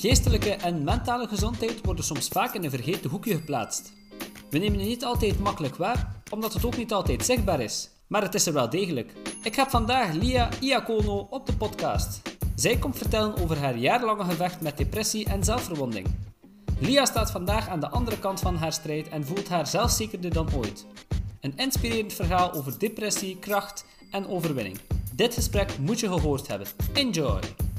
Geestelijke en mentale gezondheid worden soms vaak in een vergeten hoekje geplaatst. We nemen het niet altijd makkelijk waar, omdat het ook niet altijd zichtbaar is. Maar het is er wel degelijk. Ik heb vandaag Lia Iacono op de podcast. Zij komt vertellen over haar jarenlange gevecht met depressie en zelfverwonding. Lia staat vandaag aan de andere kant van haar strijd en voelt haar zelfzekerder dan ooit. Een inspirerend verhaal over depressie, kracht en overwinning. Dit gesprek moet je gehoord hebben. Enjoy!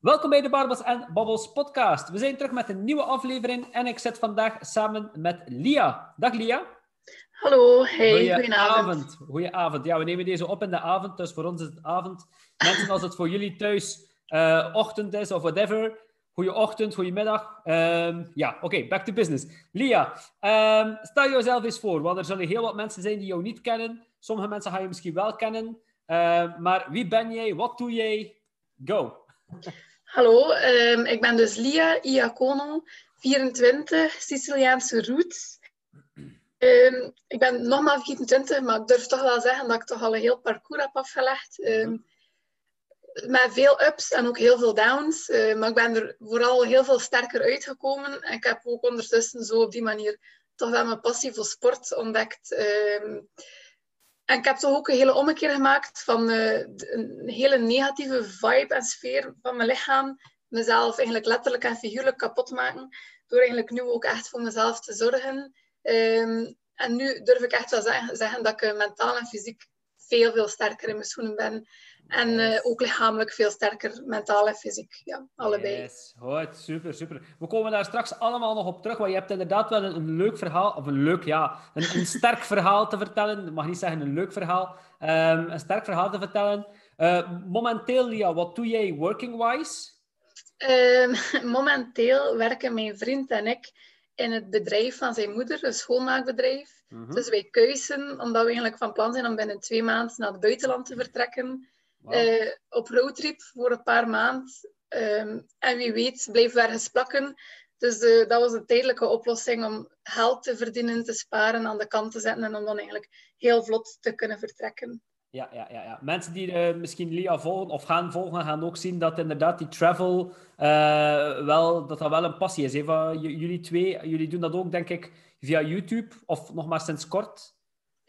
Welkom bij de Barbels en Babbels podcast. We zijn terug met een nieuwe aflevering en ik zit vandaag samen met Lia. Dag Lia. Hallo, hey, goedenavond. Goedenavond. Ja, we nemen deze op in de avond, dus voor ons is het avond. Mensen, als het voor jullie thuis uh, ochtend is of whatever, goeie ochtend, goedemiddag. Um, ja, oké, back to business. Lia, um, stel jezelf eens voor, want er zullen heel wat mensen zijn die jou niet kennen. Sommige mensen gaan je misschien wel kennen. Uh, maar wie ben jij? Wat doe jij? Go. Hallo, um, ik ben dus Lia Iacono, 24, Siciliaanse roots. Um, ik ben nog maar 24, maar ik durf toch wel zeggen dat ik toch al een heel parcours heb afgelegd. Um, met veel ups en ook heel veel downs. Uh, maar ik ben er vooral heel veel sterker uitgekomen. En ik heb ook ondertussen zo op die manier toch wel mijn passie voor sport ontdekt. En ik heb toch ook een hele ommekeer gemaakt van uh, een hele negatieve vibe en sfeer van mijn lichaam. Mezelf eigenlijk letterlijk en figuurlijk kapot maken. Door eigenlijk nu ook echt voor mezelf te zorgen. Um, en nu durf ik echt wel zeggen, zeggen dat ik mentaal en fysiek veel, veel sterker in mijn schoenen ben. En uh, ook lichamelijk veel sterker, mentaal en fysiek. Ja, allebei. Yes. Goed, super, super. We komen daar straks allemaal nog op terug, want je hebt inderdaad wel een, een leuk verhaal, of een leuk, ja, een, een sterk verhaal te vertellen. Ik mag niet zeggen een leuk verhaal. Um, een sterk verhaal te vertellen. Uh, momenteel, Lia, wat doe jij working-wise? Um, momenteel werken mijn vriend en ik in het bedrijf van zijn moeder, een schoonmaakbedrijf. Mm -hmm. Dus wij keuzen, omdat we eigenlijk van plan zijn om binnen twee maanden naar het buitenland te vertrekken. Wow. Uh, op roadtrip voor een paar maanden. Um, en wie weet we ergens plakken. Dus uh, dat was een tijdelijke oplossing om geld te verdienen, te sparen, aan de kant te zetten en om dan eigenlijk heel vlot te kunnen vertrekken. Ja, ja, ja, ja. Mensen die uh, misschien Lia volgen of gaan volgen, gaan ook zien dat inderdaad die travel wel, dat dat wel een passie is. Van jullie twee, jullie doen dat ook, denk ik, via YouTube of nog maar sinds kort.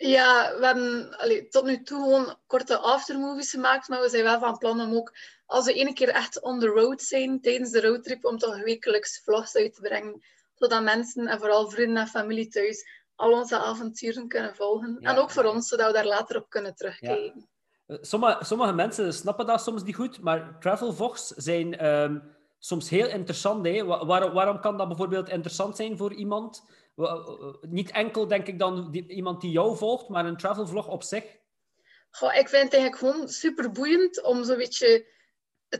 Ja, we hebben allee, tot nu toe gewoon korte aftermovies gemaakt, maar we zijn wel van plan om ook, als we ene keer echt on the road zijn, tijdens de roadtrip, om toch wekelijks vlogs uit te brengen, zodat mensen en vooral vrienden en familie thuis al onze avonturen kunnen volgen. Ja. En ook voor ons, zodat we daar later op kunnen terugkijken. Ja. Sommige, sommige mensen snappen dat soms niet goed, maar travel vlogs zijn um, soms heel interessant. Hè? Waar, waarom kan dat bijvoorbeeld interessant zijn voor iemand? Niet enkel, denk ik, dan die, iemand die jou volgt, maar een travelvlog op zich? Goh, ik vind het eigenlijk gewoon super boeiend om zo'n beetje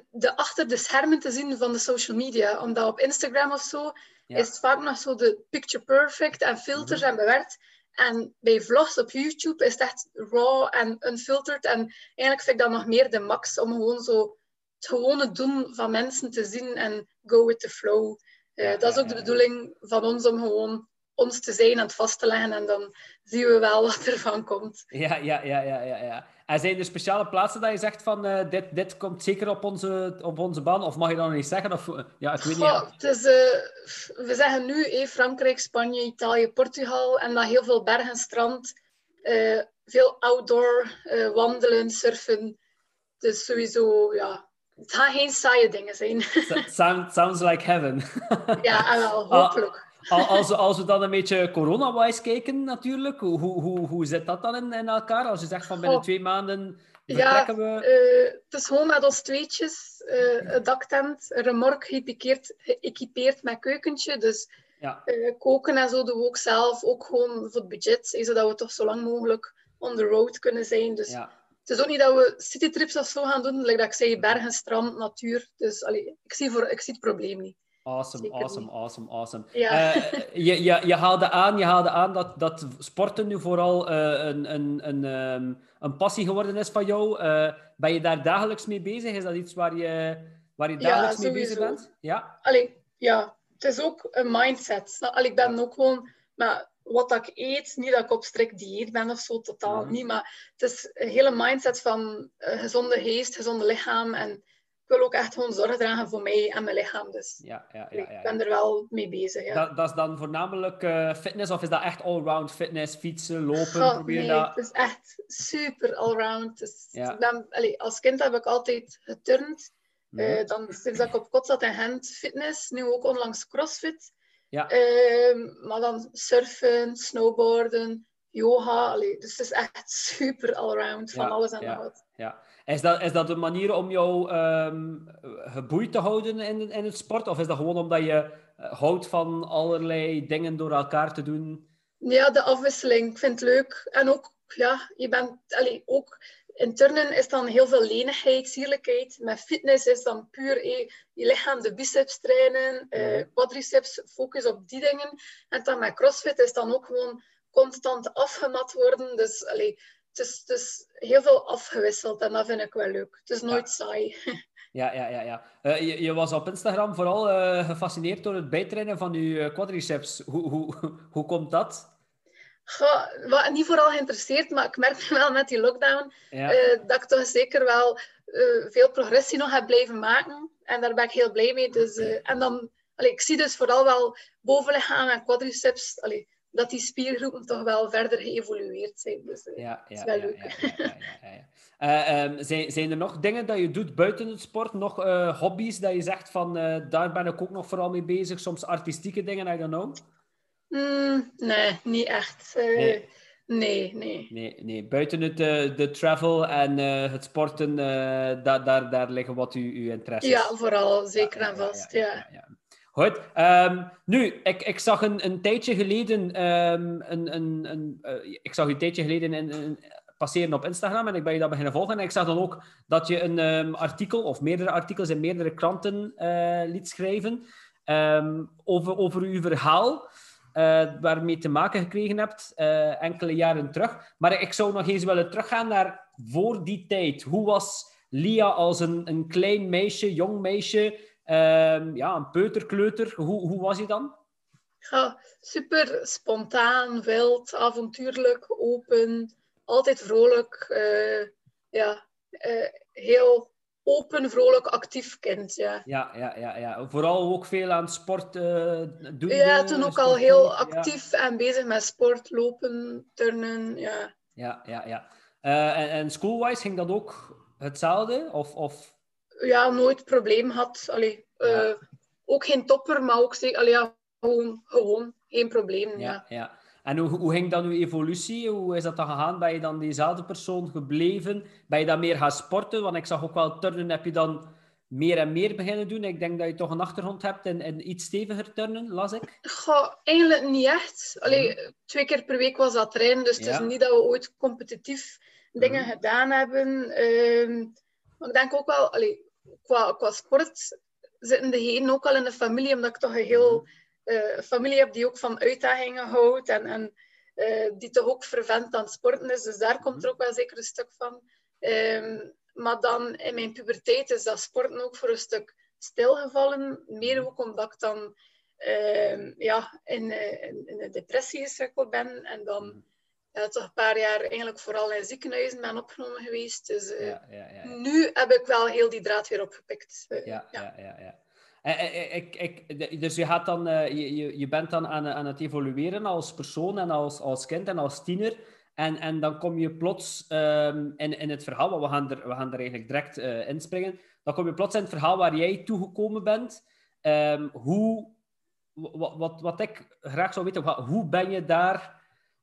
de achter de schermen te zien van de social media. Omdat op Instagram of zo ja. is het vaak nog zo de picture perfect en filters mm -hmm. en bewerkt. En bij vlogs op YouTube is het echt raw en unfiltered. En eigenlijk vind ik dat nog meer de max om gewoon zo het gewone doen van mensen te zien en go with the flow. Uh, dat is ook de bedoeling van ons om gewoon ons te zijn en het vast te leggen en dan zien we wel wat er van komt. Ja, ja, ja, ja, ja. ja. En zijn er speciale plaatsen dat je zegt van uh, dit, dit komt zeker op onze, op onze ban? Of mag je dat nog niet zeggen? Of, ja, ik weet Goh, niet. Het is, uh, we zeggen nu eh, Frankrijk, Spanje, Italië, Portugal en dan heel veel bergen, strand, uh, veel outdoor, wandelen, surfen. Dus sowieso, ja, het gaan geen saaie dingen zijn. Sound, sounds like heaven. ja, en wel, hopelijk. Als we, als we dan een beetje corona-wise kijken, natuurlijk, hoe, hoe, hoe zit dat dan in, in elkaar? Als je zegt van binnen oh. twee maanden vertrekken we... Ja, uh, het is gewoon met ons tweetjes, uh, een daktent, een remork geëquipeerd met keukentje. Dus ja. uh, koken en zo doen we ook zelf, ook gewoon voor het budget, zodat we toch zo lang mogelijk on the road kunnen zijn. Dus ja. het is ook niet dat we citytrips of zo gaan doen, like dat ik zei, bergen, strand, natuur. Dus allee, ik, zie voor, ik zie het probleem niet. Awesome, awesome, awesome, awesome. Ja. Uh, je, je, je, haalde aan, je haalde aan dat, dat sporten nu vooral uh, een, een, een, um, een passie geworden is van jou. Uh, ben je daar dagelijks mee bezig? Is dat iets waar je, waar je dagelijks ja, mee bezig bent? Ja, Allee, ja, het is ook een mindset. Allee, ik ben ook gewoon... Maar wat dat ik eet. Niet dat ik op strikt dieet ben of zo, totaal Mhm. niet. Maar het is een hele mindset van eh, gezonde geest, gezonde lichaam. En wil ook echt gewoon zorg dragen voor mij en mijn lichaam. Dus Ja, ja, ja. ja, ik ben er wel mee bezig. Ja. Dat, dat is dan voornamelijk eh, fitness of is dat echt allround fitness, fietsen, lopen? Goh, probeer nee, dat... het is echt super allround. Dus allee, als kind heb ik altijd geturnd. Mhm. Eh, dan sinds dat ik op kot zat in Gent, fitness. Nu ook onlangs crossfit. Ja. Ehm, maar dan surfen, snowboarden, yoga. Allee, dus het is echt super allround van alles en nog wat. Ja. Is dat, is dat een manier om jou ehm, geboeid te houden in, in het sport? Of is dat gewoon omdat je eh, houdt van allerlei dingen door elkaar te doen? Ja, de afwisseling. Ik vind het leuk. En ook, ja, je bent, allee, ook in turnen is dan heel veel lenigheid, sierlijkheid. Met fitness is dan puur eh, je lichaam, de biceps trainen, eh, Mhm. quadriceps, focus op die dingen. En dan met crossfit is dan ook gewoon constant afgemat worden. Dus allee, het, is, het is heel veel afgewisseld en dat vind ik wel leuk. Het is nooit saai. Ja, ja, ja. ja. Eh, je, je was op Instagram vooral eh, gefascineerd door het bijtrainen van je eh, quadriceps. Hoe, hoe, hoe komt dat? Wat, niet vooral geïnteresseerd, maar ik merk wel met die lockdown Ja, dat ik toch zeker wel veel progressie nog heb blijven maken. En daar ben ik heel blij mee. Dus, en dan, allee, ik zie dus vooral wel bovenlichaam en quadriceps, allee, dat die spiergroepen toch wel verder geëvolueerd zijn. Dus, eh, ja, ja. is wel leuk. ja. Eh, ehm, zijn, zijn er nog dingen dat je doet buiten het sport? Nog eh, hobby's dat je zegt van daar ben ik ook nog vooral mee bezig? Soms artistieke dingen, I don't know? mm, nee, niet echt. Nee. nee, nee. Nee, nee. buiten het de travel en het sporten, eh, da daar, daar liggen wat uw, uw interesses. Ja, vooral, zeker en vast. ja, Ja, ja, ja. Goed. ehm, nu, ik, ik zag een, een tijdje geleden, ehm, een, een, een, eh, ik zag u een tijdje geleden in, in- passeren op Instagram en ik ben je dat beginnen volgen. En ik zag dan ook dat je een ehm, artikel, of meerdere artikels in meerdere kranten eh, liet schrijven over, over uw verhaal. eh waarmee te maken gekregen hebt enkele jaren terug. Maar ik zou nog eens willen teruggaan naar voor die tijd. Hoe was Lia als een, een klein meisje, jong meisje, Ehm, ja, een peuterkleuter. Hoe, hoe was je dan? Ja, super spontaan, wild, avontuurlijk, open, altijd vrolijk. eh, ja, eh, heel open, vrolijk, actief kind. Ja, Ja, ja, ja, ja. Vooral ook veel aan sport eh doen. ja toen ook al heel actief en bezig met sport, lopen, turnen. Ja. Ja, ja, ja. En, en schoolwise ging dat ook hetzelfde? Of, of... ja, nooit probleem had. Allee, eh. Ook geen topper, maar ook allee, ja, gewoon, gewoon geen probleem. Ja. Ja. En hoe, hoe ging dan uw evolutie? Hoe is dat dan gegaan? Ben je dan diezelfde persoon gebleven? Ben je dan meer gaan sporten? Want ik zag ook wel turnen heb je dan meer en meer beginnen doen. Ik denk dat je toch een achtergrond hebt in, in iets steviger turnen, las ik. Goh, eigenlijk niet echt. Allee, Twee keer per week was dat trainen, dus het is niet dat we ooit competitief dingen gedaan hebben. Ehm, maar ik denk ook wel, allee, qua, qua sport zitten degenen ook al in de familie, omdat ik toch een heel eh, familie heb die ook van uitdagingen houdt en, en eh, die toch ook vervent aan sporten is. Dus daar komt er ook wel zeker een stuk van. Ehm, maar dan in mijn puberteit is dat sporten ook voor een stuk stilgevallen. Meer ook omdat ik dan ehm, ja, in, eh, in, in een depressie gesukkeld ben. En dan ja, toch een paar jaar eigenlijk vooral in ziekenhuizen ben opgenomen geweest. Dus eh, Ja, ja, nu heb ik wel heel die draad weer opgepikt. Eh, Ja, ja, ja. ja. Eh, Ik, dus je, gaat dan, je, je, bent dan aan, aan het evolueren als persoon en als, als kind en als tiener. En, en dan kom je plots ehm, in, in het verhaal, want we gaan er, we gaan er eigenlijk direct eh inspringen. Dan kom je plots in het verhaal waar jij toegekomen bent. Ehm, hoe, wat, wat, wat ik graag zou weten, hoe ben je daar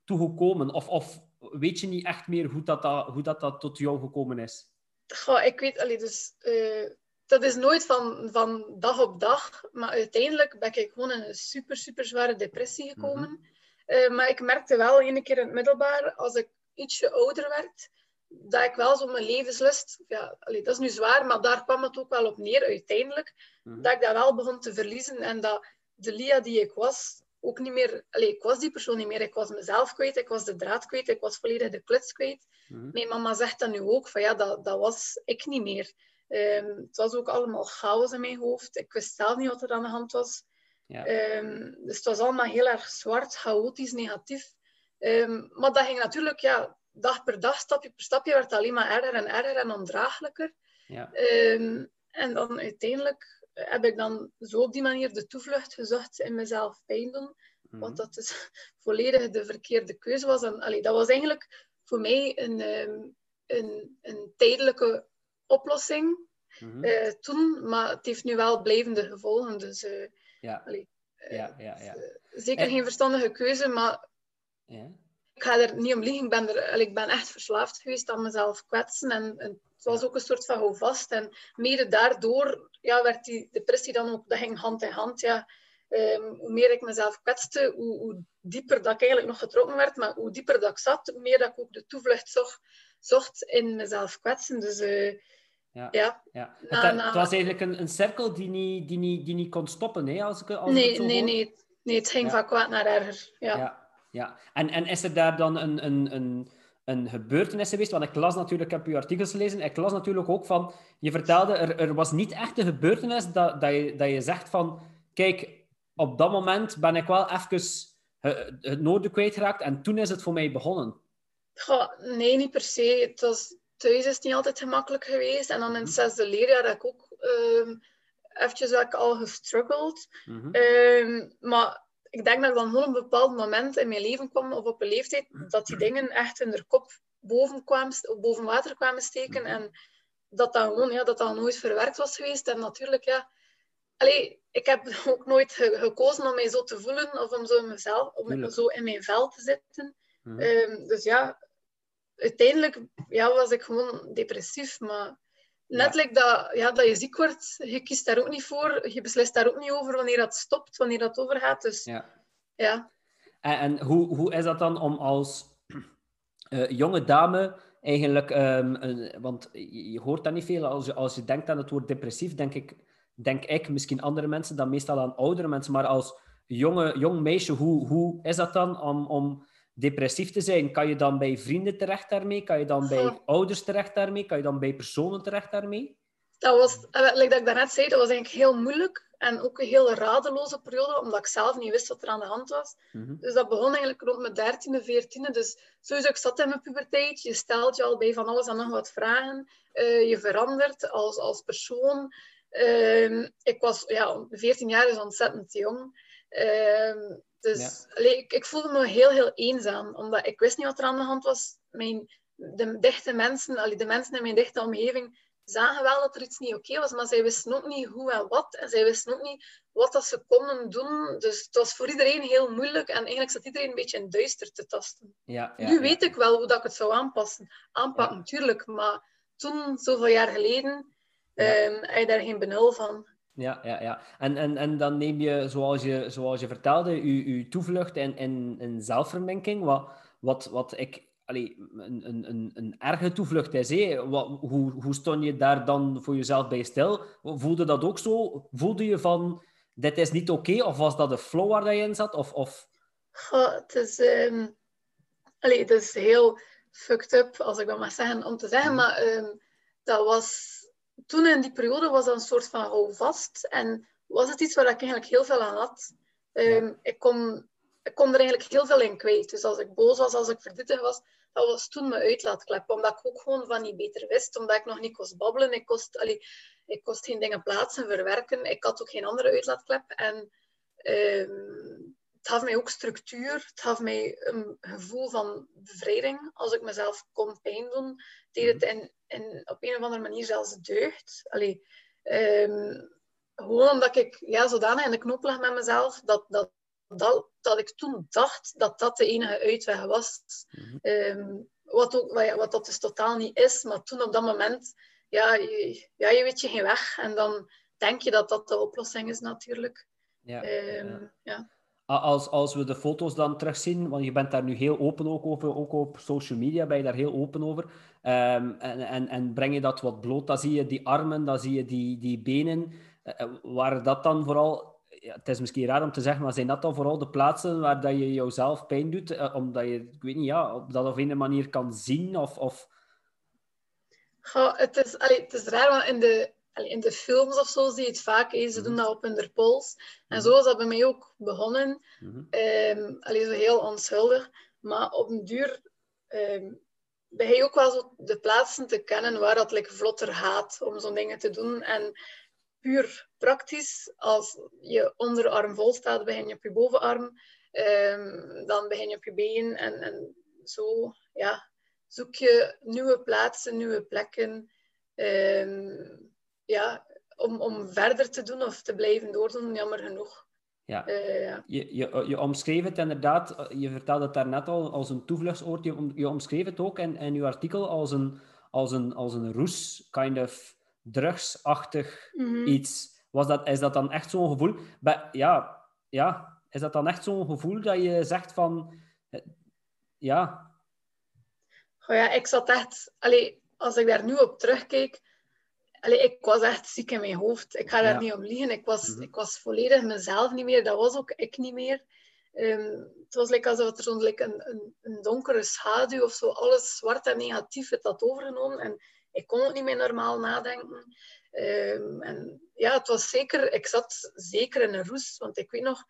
toegekomen? Of, of weet je niet echt meer hoe dat, dat, hoe dat, dat tot jou gekomen is? Goh, ik weet, allee, dus, eh, dat is nooit van, van dag op dag. Maar uiteindelijk ben ik gewoon in een super, super zware depressie gekomen. Eh, maar ik merkte wel ene keer in het middelbaar, als ik ietsje ouder werd, dat ik wel zo mijn levenslust, ja, allee, dat is nu zwaar, maar daar kwam het ook wel op neer uiteindelijk, Mhm. dat ik dat wel begon te verliezen en dat de Lia die ik was, ook niet meer, allee, ik was die persoon niet meer, ik was mezelf kwijt, ik was de draad kwijt, ik was volledig de kluts kwijt. Mhm. Mijn mama zegt dat nu ook, van ja, dat, dat was ik niet meer. Ehm, het was ook allemaal chaos in mijn hoofd. Ik wist zelf niet wat er aan de hand was. Ja. Ehm, dus het was allemaal heel erg zwart, chaotisch, negatief. Ehm, maar dat ging natuurlijk, ja, dag per dag, stapje per stapje, werd het alleen maar erger en erger en ondraaglijker. Ja. En dan uiteindelijk heb ik dan zo op die manier de toevlucht gezocht in mezelf pijn doen. Mm Wat dat dus volledig de verkeerde keuze was. En allee, dat was eigenlijk voor mij een, een, een tijdelijke oplossing mm toen, maar het heeft nu wel blijvende gevolgen. Dus uh, ja. Allee, uh, ja, ja, ja. zeker geen verstandige keuze, maar ja. ik ga er niet om liegen. Ik ben, er, allee, ik ben echt verslaafd geweest aan mezelf kwetsen. En, en het was ook een soort van houvast. En mede daardoor ja, werd die depressie dan ook, dat ging hand in hand. Ja. Um, hoe meer ik mezelf kwetste, hoe, hoe, dieper dat ik eigenlijk nog getrokken werd, maar hoe dieper dat ik zat, hoe meer dat ik ook de toevlucht zocht, zocht in mezelf kwetsen. Dus uh, ja. ja. ja. het, het, was eigenlijk een, een cirkel die niet, die, niet, die niet kon stoppen, hè? Als ik, als nee, het nee, nee. Nee, het ging van kwaad naar erger. Ja. ja. Ja, En, en is er daar dan een, een, een, een gebeurtenis geweest? Want ik las natuurlijk, ik heb uw artikels gelezen, ik las natuurlijk ook van, je vertelde, er, er was niet echt een gebeurtenis dat, dat, je, dat je zegt van, kijk, op dat moment ben ik wel even het noorden kwijtgeraakt en toen is het voor mij begonnen. Goh, nee, niet per se. Het was, thuis is niet altijd gemakkelijk geweest. En dan in het mhm. zesde leerjaar heb ik ook um, eventjes ik al gestruggeld. Mm maar ik denk dat ik dan gewoon op een bepaald moment in mijn leven kwam, of op een leeftijd, dat die dingen echt in de kop boven, kwamen, boven water kwamen steken. En dat dat gewoon ja, dat dat nooit verwerkt was geweest. En natuurlijk, ja, Allee, ik heb ook nooit gekozen om mij zo te voelen of om zo in, mezelf, om zo in mijn vel te zitten. Mhm. Ehm, dus ja, uiteindelijk ja, was ik gewoon depressief. Maar ja. dat, ja, dat je ziek wordt, je kiest daar ook niet voor. Je beslist daar ook niet over wanneer dat stopt, wanneer dat overgaat. Dus ja. ja. En, en hoe, hoe is dat dan om als uh, jonge dame eigenlijk... Um, want je hoort dat niet veel. Als je, als je denkt aan het woord depressief, denk ik denk ik, misschien andere mensen dan meestal aan oudere mensen. Maar als jonge, jong meisje, hoe, hoe is dat dan om, om depressief te zijn? Kan je dan bij vrienden terecht daarmee? Kan je dan bij ouders terecht daarmee? Kan je dan bij personen terecht daarmee? Dat was, eh, like dat ik daarnet zei, dat was eigenlijk heel moeilijk. En ook een heel radeloze periode, omdat ik zelf niet wist wat er aan de hand was. Mhm. Dus dat begon eigenlijk rond mijn dertiende, veertiende. Dus sowieso, ik zat in mijn puberteit. Je stelt je al bij van alles en nog wat vragen. Uh, je verandert als, als persoon. Ehm, ik was, ja, 14 jaar is ontzettend jong. Uh, dus ik, ik, voelde me heel, heel eenzaam, omdat ik wist niet wat er aan de hand was. Mijn, de dichte mensen, allee, de mensen in mijn dichte omgeving, zagen wel dat er iets niet oké was, maar zij wisten ook niet hoe en wat. En zij wisten ook niet wat dat ze konden doen. Dus het was voor iedereen heel moeilijk. En eigenlijk zat iedereen een beetje in duister te tasten. Ja, ja, nu weet ik wel hoe dat ik het zou aanpassen. Aanpakken, natuurlijk. Maar toen, zoveel jaar geleden. Um, heb je daar geen benul van. Ja, ja, ja. En, en, en dan neem je, zoals je, zoals je vertelde, je, je toevlucht in, in, in zelfverminking, wat, wat, wat ik allee, een, een, een, een erge toevlucht is. Hé. Wat, hoe, hoe stond je daar dan voor jezelf bij stil? Voelde dat ook zo? Voelde je van, dit is niet oké? Of was dat de flow waar je in zat? Of, of... Goh, het, is, um... allee, het is heel fucked up, als ik dat mag zeggen, om te zeggen. Mhm. Maar um, dat was toen in die periode was dat een soort van houvast. En was het iets waar ik eigenlijk heel veel aan had. Ehm, ik, kon, ik kon er eigenlijk heel veel in kwijt. Dus als ik boos was, als ik verdrietig was, dat was toen mijn uitlaatklep. Omdat ik ook gewoon van niet beter wist. Omdat ik nog niet kost babbelen. Ik kost, allee, ik kost geen dingen plaatsen, verwerken. Ik had ook geen andere uitlaatklep. En um, het gaf mij ook structuur. Het gaf mij een gevoel van bevrijding. Als ik mezelf kon pijn doen, deed het in en op een of andere manier zelfs deugd. Allee, ehm, gewoon omdat ik ja, zodanig in de knop lag met mezelf, dat, dat, dat, dat ik toen dacht dat dat de enige uitweg was. Mhm. Ehm, wat, ook, wat, wat dat dus totaal niet is, maar toen op dat moment, ja je, ja, je weet je geen weg. En dan denk je dat dat de oplossing is natuurlijk. Ja, um, ja. Als, als we de foto's dan terugzien, want je bent daar nu heel open ook over, ook op social media ben je daar heel open over. Um, en, en, en breng je dat wat bloot, dan zie je die armen, dan zie je die, die benen. Uh, waren dat dan vooral, ja, het is misschien raar om te zeggen, maar zijn dat dan vooral de plaatsen waar dat je jouzelf pijn doet? Uh, omdat je, ik weet niet, ja, op dat op een manier kan zien? Of, of... Het, is, het is raar, want in de in de films of zo zie je het vaak. Hè. Ze doen Mhm. dat op hun pols. En Mhm. zo is dat bij mij ook begonnen. Mhm. Ehm allee, zo heel onschuldig. Maar op een duur ehm ben je ook wel zo de plaatsen te kennen waar dat like, vlotter gaat om zo'n dingen te doen. En puur praktisch, als je onderarm vol staat, begin je op je bovenarm. Ehm, dan begin je op je been. En, en zo ja, zoek je nieuwe plaatsen, nieuwe plekken. Ja, om, om verder te doen of te blijven doordoen, jammer genoeg. Ja. Eh, ja. Je, je, je omschreef het inderdaad, je vertelde het daarnet al, als een toevluchtsoord. Je, om- je omschreef het ook in, in je artikel als een, als een, als een roes, kind of drugsachtig Mhm. iets. Was dat, is dat dan echt zo'n gevoel? Ja, ja, is dat dan echt zo'n gevoel dat je zegt van... eh, Ja, Goh, ja, ik zat echt... Allee, als ik daar nu op terugkijk... Allee, ik was echt ziek in mijn hoofd. Ik ga daar Ja. niet om liegen. Ik was, Mhm. ik was volledig mezelf niet meer. Dat was ook ik niet meer. Ehm, het was like alsof er zo'n like een, een, een donkere schaduw of zo, alles zwart en negatief het had overgenomen. En ik kon ook niet meer normaal nadenken. Ehm, en ja, het was zeker... Ik zat zeker in een roes. Want ik weet nog,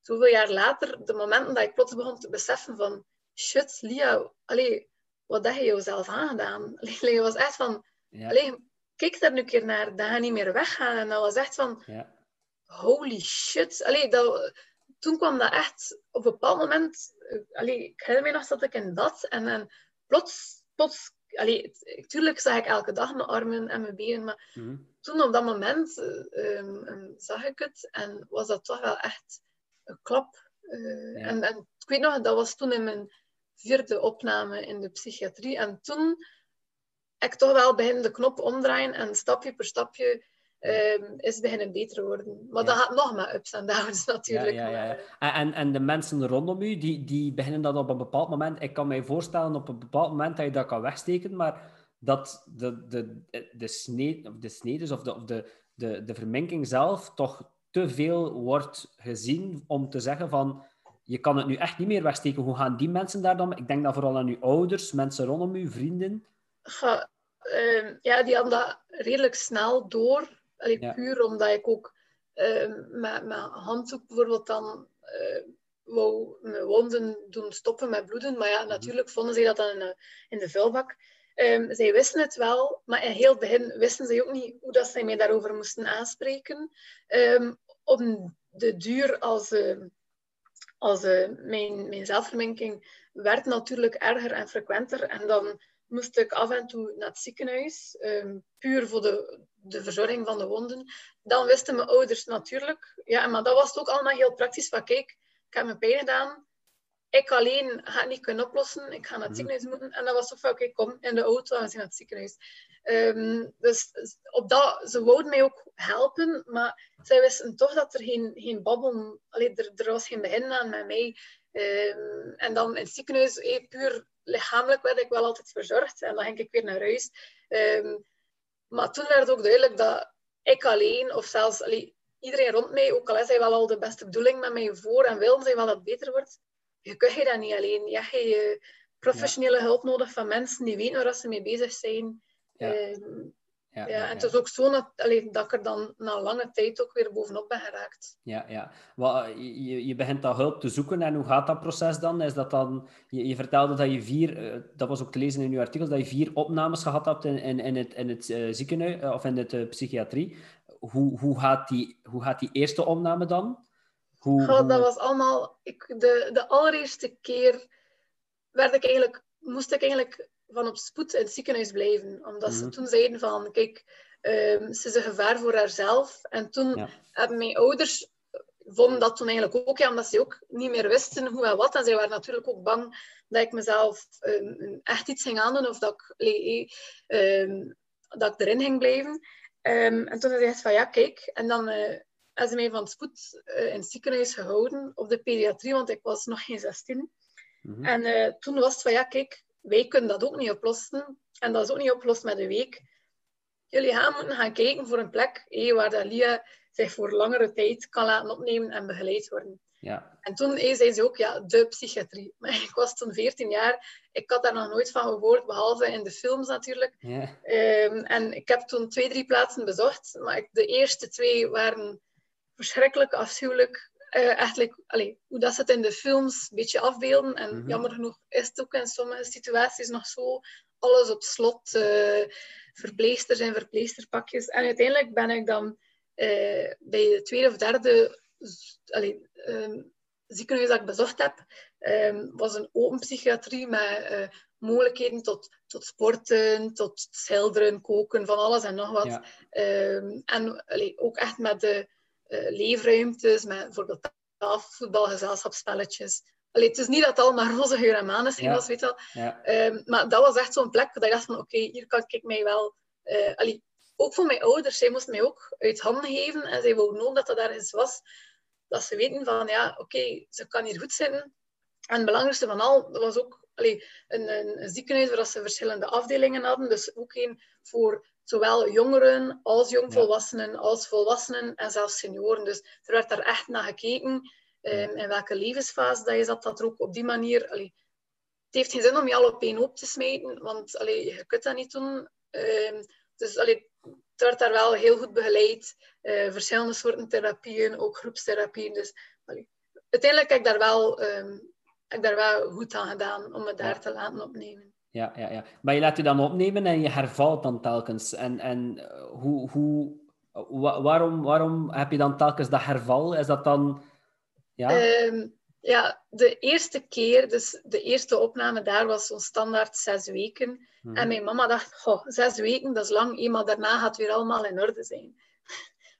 zoveel jaar later, de momenten dat ik plots begon te beseffen van... Shit, Lia, allee, wat heb je jezelf aangedaan? Allee, het was echt van... ja, Allee, kijk daar nu een keer naar, dat gaat niet meer weggaan. En dat was echt van, ja, holy shit. Allee, dat, toen kwam dat echt, op een bepaald moment, eh, allee, ik herinner me nog dat ik in bad en, en plots, plots, allee, tuurlijk zag ik elke dag mijn armen en mijn benen, maar mhm, toen op dat moment eh, ehm, ehm, zag ik het en was dat toch wel echt een klap. Eh, Ja. en, en ik weet nog, dat was toen in mijn vierde opname in de psychiatrie. En toen heb ik toch wel beginnen de knop omdraaien en stapje per stapje ehm, is het beginnen beter worden. Maar dat gaat nog met ups en downs natuurlijk. Ja, ja, maar, En, en, en de mensen rondom u, die, die beginnen dat op een bepaald moment... Ik kan mij voorstellen op een bepaald moment dat je dat kan wegsteken, maar dat de, de, de, snee, of de snedes of, de, of de, de, de verminking zelf toch te veel wordt gezien om te zeggen van... Je kan het nu echt niet meer wegsteken. Hoe gaan die mensen daar dan... Ik denk dan vooral aan uw ouders, mensen rondom u, vrienden. Ehm, ja, die hadden dat redelijk snel door. Allee, Ja. Puur omdat ik ook ehm, met, met handdoek bijvoorbeeld dan eh, wou mijn wonden doen stoppen met bloeden. Maar ja, natuurlijk vonden zij dat dan in de, in de vuilbak. Ehm, zij wisten het wel, maar in heel het begin wisten zij ook niet hoe dat zij mij daarover moesten aanspreken. Op de duur als, eh, als eh, mijn, mijn zelfverminking werd natuurlijk erger en frequenter. En dan moest ik af en toe naar het ziekenhuis, ehm, puur voor de, de verzorging van de wonden. Dan wisten mijn ouders natuurlijk. Ja, maar dat was het ook allemaal heel praktisch. Van kijk, ik heb mijn pijn gedaan. Ik alleen ga het niet kunnen oplossen. Ik ga naar het Mhm. ziekenhuis moeten. En dat was toch van, oké, kom in de auto en we zijn naar het ziekenhuis. Ehm, dus op dat, ze wouden mij ook helpen, maar zij wisten toch dat er geen, geen babbel... Allee, er, er was geen begin aan met mij. Ehm, en dan in het ziekenhuis, eh, puur lichamelijk werd ik wel altijd verzorgd. En dan ging ik weer naar huis. Ehm, maar toen werd ook duidelijk dat ik alleen, of zelfs allee, iedereen rond mij, ook al is hij wel al de beste bedoeling met mij voor en wilden zij wel dat het beter wordt, je kunt je dat niet alleen. Je hebt je professionele hulp nodig van mensen die weten waar ze mee bezig zijn. Ja. Ehm, Ja, ja, en het is ook zo dat, allee, dat ik er dan na lange tijd ook weer bovenop ben geraakt. Ja, ja. Wel, je, je begint dat hulp te zoeken en hoe gaat dat proces dan? Is dat dan je, je vertelde dat je vier, eh, dat was ook te lezen in je artikel, dat je vier opnames gehad hebt in, in, in het, in het eh, ziekenhuis eh, of in de psychiatrie. Hoe, hoe, gaat die, hoe gaat die eerste opname dan? Hoe- dat was allemaal... Ik, de, de allereerste keer werd ik eigenlijk, moest ik eigenlijk van op spoed in het ziekenhuis blijven. Omdat ze Mhm. toen zeiden van, kijk, ehm, ze is een gevaar voor haarzelf. En toen Ja. hebben mijn ouders vonden dat toen eigenlijk ook, ja, omdat ze ook niet meer wisten hoe en wat. En zij waren natuurlijk ook bang dat ik mezelf ehm, echt iets ging aandoen of dat ik, ehm, dat ik erin ging blijven. En toen zei hij van, ja, kijk. En dan eh, hebben ze mij van spoed eh, in het ziekenhuis gehouden, op de pediatrie, want ik was nog geen 16. Mhm. En eh, toen was het van, ja, kijk, wij kunnen dat ook niet oplossen. En dat is ook niet opgelost met een week. Jullie gaan moeten gaan kijken voor een plek hé, waar dat Lia zich voor langere tijd kan laten opnemen en begeleid worden. Ja. En toen zei ze ook, ja, de psychiatrie. Maar ik was toen 14 jaar. Ik had daar nog nooit van gehoord, behalve in de films natuurlijk. Ja. Ehm, en ik heb toen twee, drie plaatsen bezocht. Maar de eerste twee waren verschrikkelijk, afschuwelijk. Uh, eigenlijk, allee, hoe dat ze het in de films een beetje afbeelden. En mhm. jammer genoeg is het ook in sommige situaties nog zo. Alles op slot, uh, verpleegsters en verpleegsterpakjes. En uiteindelijk ben ik dan uh, bij de tweede of derde allee, um, ziekenhuis dat ik bezocht heb, um, was een open psychiatrie met mogelijkheden tot, tot sporten, tot schilderen, koken, van alles en nog wat. Ja. Um, en allee, ook echt met de leefruimtes, met bijvoorbeeld voetbalgezelschapsspelletjes. Allee, het is niet dat het allemaal roze geur en maneschijn was, weet je wel. Ja. Um, maar dat was echt zo'n plek dat ik dacht van, oké, hier kan ik mij wel... Uh, allee, ook voor mijn ouders, zij moesten mij ook uit handen geven en zij wouden ook dat dat ergens was. Dat ze weten van, ja, oké, ze kan hier goed zitten. En het belangrijkste van al, dat was ook allee, een, een, een ziekenhuis waar ze verschillende afdelingen hadden. Dus ook één voor zowel jongeren als jongvolwassenen, als volwassenen en zelfs senioren. Dus er werd daar echt naar gekeken um, in welke levensfase dat je zat, dat er ook op die manier... Allee, het heeft geen zin om je al op één hoop te smijten, want allee, je kunt dat niet doen. Um, dus allee, het werd daar wel heel goed begeleid. Uh, verschillende soorten therapieën, ook groepstherapieën. Dus allee, uiteindelijk heb ik daar wel, um, heb ik daar wel goed aan gedaan om me daar te laten opnemen. Ja, ja, ja. Maar je laat je dan opnemen en je hervalt dan telkens. En, en eh, hoe, hoe, waarom, waarom heb je dan telkens dat herval? Is dat dan... Ja, um, ja de eerste keer, dus de eerste opname daar was zo'n standaard zes weken. Mhm. En mijn mama dacht, oh, zes weken, dat is lang, eenmaal daarna gaat het weer allemaal in orde zijn.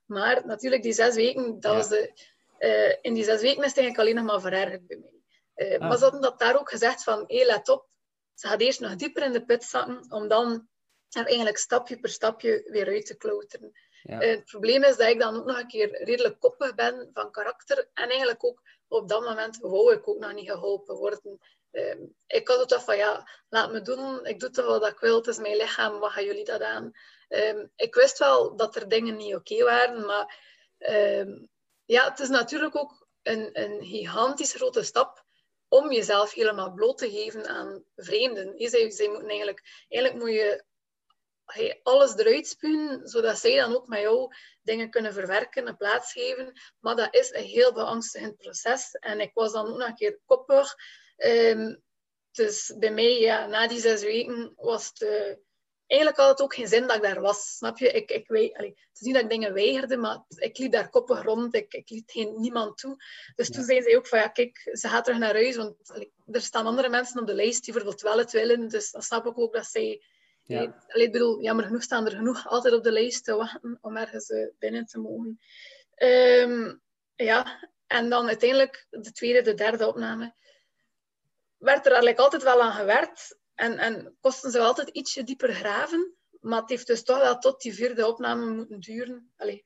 Maar natuurlijk, die zes weken, dat was de, uh, in die zes weken is het eigenlijk alleen nog maar verergerd bij mij. Uh, Maar ze hadden dat daar ook gezegd van, hé, let op, ze gaat eerst nog dieper in de put zakken, om dan er eigenlijk stapje per stapje weer uit te klauteren. Ja. het probleem is dat ik dan ook nog een keer redelijk koppig ben van karakter. En eigenlijk ook op dat moment wou ik ook nog niet geholpen worden. Ehm, ik had het toch van, ja, laat me doen. Ik doe toch wat ik wil. Het is mijn lichaam. Wat gaan jullie dat aan? Ehm, ik wist wel dat er dingen niet oké waren. Maar ehm, ja, het is natuurlijk ook een, een gigantisch grote stap om jezelf helemaal bloot te geven aan vreemden. Je zij moeten eigenlijk, eigenlijk moet je alles eruit spuwen, zodat zij dan ook met jou dingen kunnen verwerken en plaatsgeven. Maar dat is een heel beangstigend proces. En ik was dan ook nog een keer koppig. Um, dus bij mij, ja, na die zes weken, was het... Uh, eigenlijk had het ook geen zin dat ik daar was. Snap je? Ik, ik weet, allee, het is niet dat ik dingen weigerde, maar ik liep daar koppig rond. Ik, ik liet geen, niemand toe. Dus toen zei ze ook van, ja, kijk, ze gaat terug naar huis. Want allee, er staan andere mensen op de lijst die bijvoorbeeld wel het willen. Dus dan snap ik ook dat zij... Ja. Allee, ik bedoel, jammer genoeg staan er genoeg altijd op de lijst te wachten om ergens uh, binnen te mogen. Um, ja, en dan uiteindelijk de tweede, de derde opname. Werd er eigenlijk altijd wel aan gewerkt. En, en kosten ze altijd ietsje dieper graven. Maar het heeft dus toch wel tot die vierde opname moeten duren. Allee,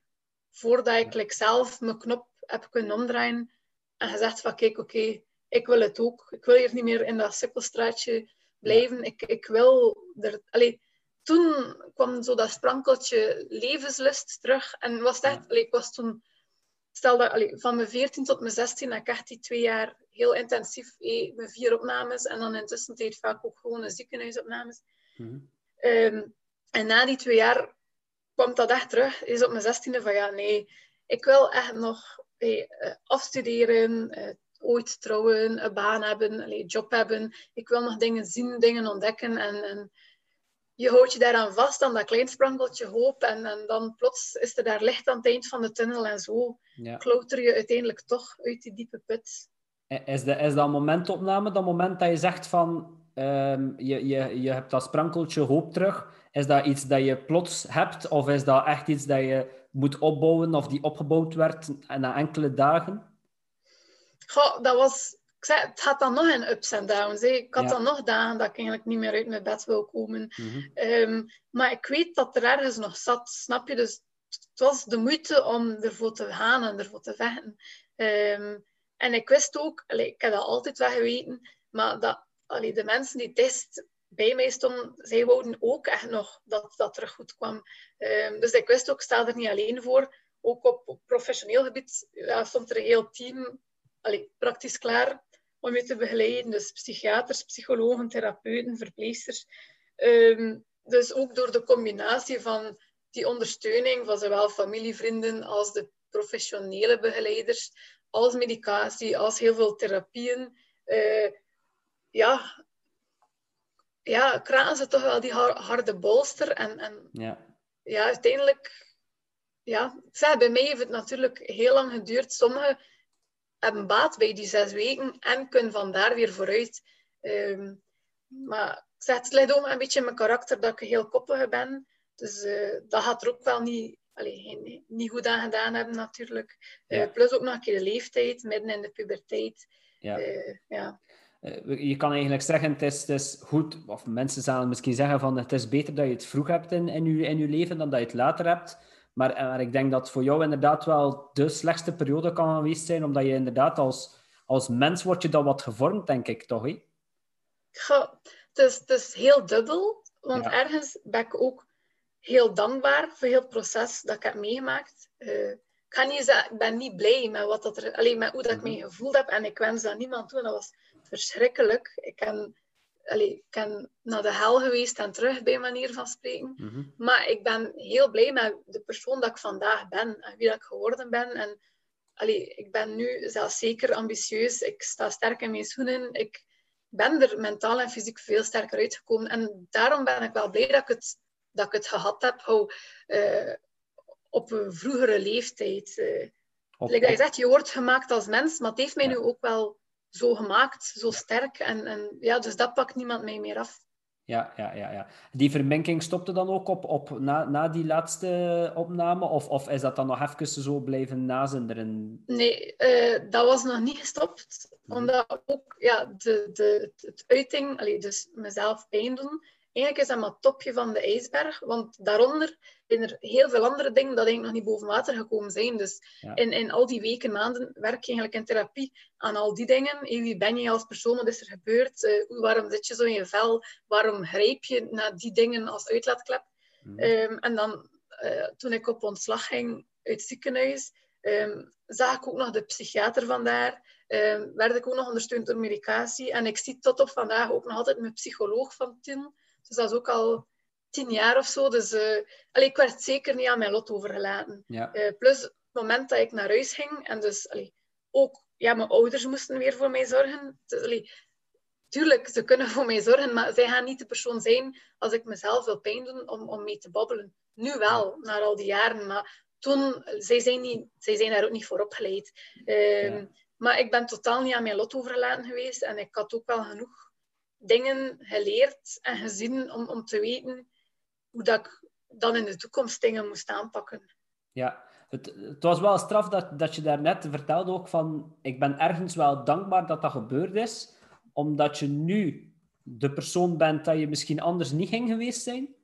voordat ik like, zelf mijn knop heb kunnen omdraaien. En gezegd van, kijk, oké, ik wil het ook. Ik wil hier niet meer in dat sikkelstraatje blijven. Ik, ik wil er... Allee, toen kwam zo dat sprankeltje levenslust terug. En was echt... Allee, ik was toen... Stel dat, allee, van mijn 14 tot mijn 16 heb ik echt die twee jaar heel intensief eh, met vier opnames. En dan intussen tijd vaak ook gewoon ziekenhuisopnames. Mm um, en na die twee jaar kwam dat echt terug. Is op mijn 16e van ja, nee, ik wil echt nog eh, afstuderen, eh, ooit trouwen, een baan hebben, een job hebben. Ik wil nog dingen zien, dingen ontdekken. En, en je houdt je daaraan vast, aan dat klein sprankeltje hoop. En, en dan plots is er daar licht aan het eind van de tunnel. En zo ja. klauter je uiteindelijk toch uit die diepe put. Is, de, is dat momentopname, dat moment dat je zegt van... Um, je, je, je hebt dat sprankeltje hoop terug. Is dat iets dat je plots hebt? Of is dat echt iets dat je moet opbouwen of die opgebouwd werd na enkele dagen? Goh, dat was... Ik zei, het gaat dan nog in ups en downs. Ik had dan nog dagen dat ik eigenlijk niet meer uit mijn bed wil komen. Mm um, maar ik weet dat er ergens nog zat, snap je? Dus het was de moeite om ervoor te gaan en ervoor te vechten. Um, en ik wist ook, ik heb dat altijd wel geweten, maar dat de mensen die test bij mij stonden, zij wouden ook echt nog dat dat terug goed kwam. Um, dus ik wist ook, ik sta er niet alleen voor. Ook op, professioneel gebied ja, stond er een heel team praktisch klaar om je te begeleiden. Dus psychiaters, psychologen, therapeuten, verpleegsters. Ehm, dus ook door de combinatie van die ondersteuning van zowel familievrienden als de professionele begeleiders, als medicatie, als heel veel therapieën, uh, ja, ja, kraken ze toch wel die harde bolster. En, en ja. ja, uiteindelijk, ja, bij mij heeft het natuurlijk heel lang geduurd. Sommigen hebben baat bij die zes weken en kunnen vandaar weer vooruit. Um, maar ik zeg, het ligt ook een beetje in mijn karakter dat ik heel koppig ben. Dus uh, dat gaat er ook wel niet, allee, niet goed aan gedaan hebben, natuurlijk. Uh, plus ook nog een keer de leeftijd, midden in de puberteit. Ja. Uh, ja. Je kan eigenlijk zeggen, het is, het is, goed, of mensen zullen misschien zeggen van het is beter dat je het vroeg hebt in, in, je, in je leven dan dat je het later hebt. Maar, maar ik denk dat voor jou inderdaad wel de slechtste periode kan geweest zijn, omdat je inderdaad als, als mens wordt je dan wat gevormd, denk ik, toch? Ja, het is, het is heel dubbel, want ergens ben ik ook heel dankbaar voor heel het proces dat ik heb meegemaakt. Uh, ik, ga niet zeggen, ik ben niet blij met, wat dat er, alleen met hoe dat ik me mhm. gevoeld heb en ik wens dat niemand toe. Dat was verschrikkelijk. Ik ben, allee, ik ben naar de hel geweest en terug, bij manier van spreken. Mhm. Maar ik ben heel blij met de persoon dat ik vandaag ben en wie dat ik geworden ben. En allee, ik ben nu zelfs zeker ambitieus. Ik sta sterk in mijn schoenen. Ik ben er mentaal en fysiek veel sterker uitgekomen. En daarom ben ik wel blij dat ik het, dat ik het gehad heb uh, op een vroegere leeftijd. Uh, op, like dat je zegt, je wordt gemaakt als mens, maar het heeft mij nu ook wel zo gemaakt, zo sterk. En, en ja, dus dat pakt niemand mij meer af. Ja, ja, ja, ja. Die verminking stopte dan ook op, op na, na die laatste opname? Of, of is dat dan nog even zo blijven nazinderen? Nee, uh, dat was nog niet gestopt. Mhm. Omdat ook ja, de, de, het uiting, allee, dus mezelf pijn doen, eigenlijk is dat maar het topje van de ijsberg. Want daaronder zijn er heel veel andere dingen dat eigenlijk nog niet boven water gekomen zijn. Dus in, in al die weken, maanden werk je eigenlijk in therapie aan al die dingen. wie ben je als persoon? Wat is er gebeurd? Uh, waarom zit je zo in je vel? Waarom grijp je naar die dingen als uitlaatklep? Mm. en dan, uh, toen ik op ontslag ging uit het ziekenhuis, um, zag ik ook nog de psychiater vandaar. Um, werd ik ook nog ondersteund door medicatie. En ik zie tot op vandaag ook nog altijd mijn psycholoog van toen. Dus dat is ook al tien jaar of zo. Dus uh, allee, ik werd zeker niet aan mijn lot overgelaten. Ja. Uh, plus het moment dat ik naar huis ging en dus allee, ook ja, mijn ouders moesten weer voor mij zorgen. Dus, allee, tuurlijk, ze kunnen voor mij zorgen, maar zij gaan niet de persoon zijn als ik mezelf wil pijn doen om, om mee te babbelen. Nu wel, na al die jaren, maar toen, zij zijn, niet, zij zijn daar ook niet voor opgeleid. Um, Maar ik ben totaal niet aan mijn lot overgelaten geweest en ik had ook wel genoeg dingen geleerd en gezien om, om te weten hoe dat ik dan in de toekomst dingen moest aanpakken. Ja, het, het was wel straf dat, dat je daarnet vertelde ook van ik ben ergens wel dankbaar dat dat gebeurd is, omdat je nu de persoon bent dat je misschien anders niet ging geweest zijn?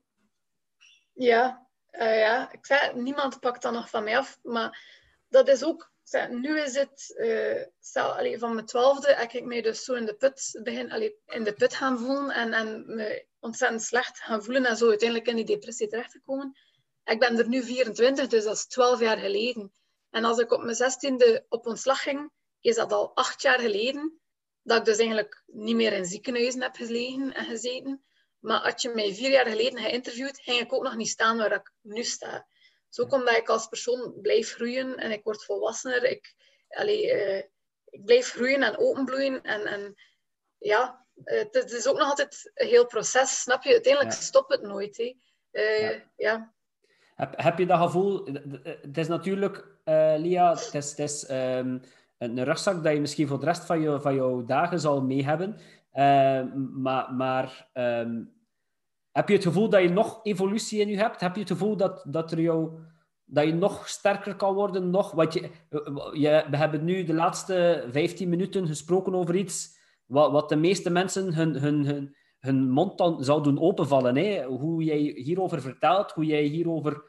Ja, uh, ja. ik zei, niemand pakt dat nog van mij af, maar dat is ook nu is het, allee, van mijn twaalfde heb ik mij dus zo in de put, begin, allee, in de put gaan voelen en, en me ontzettend slecht gaan voelen en zo uiteindelijk in die depressie terecht. Ik ben er nu 24, dus dat is 12 jaar geleden. En als ik op mijn zestiende op ontslag ging, is dat al acht jaar geleden dat ik dus eigenlijk niet meer in ziekenhuizen heb gelegen en gezeten. Maar als je mij vier jaar geleden geïnterviewd, ging ik ook nog niet staan waar ik nu sta. Zo komt dat ik als persoon blijf groeien en ik word volwassener. Ik, allee, uh, ik blijf groeien en openbloeien. En, en ja, het, het, is ook nog altijd een heel proces, snap je? Uiteindelijk stopt het nooit. Hè. Uh, ja. ja. Heb, heb je dat gevoel... Het is natuurlijk, uh, Lia, het is, het is um, een rugzak dat je misschien voor de rest van, je, van jouw dagen zal mee hebben. Uh, maar maar um, heb je het gevoel dat je nog evolutie in je hebt? Heb je het gevoel dat, dat, er jou, dat je nog sterker kan worden? Nog, wat je, je, we hebben nu de laatste 15 minuten gesproken over iets wat, wat de meeste mensen hun, hun, hun, hun mond dan zou doen openvallen. Hè? Hoe jij hierover vertelt, hoe jij hierover...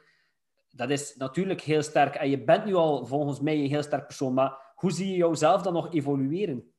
Dat is natuurlijk heel sterk. En je bent nu al volgens mij een heel sterk persoon. Maar hoe zie je jouzelf dan nog evolueren?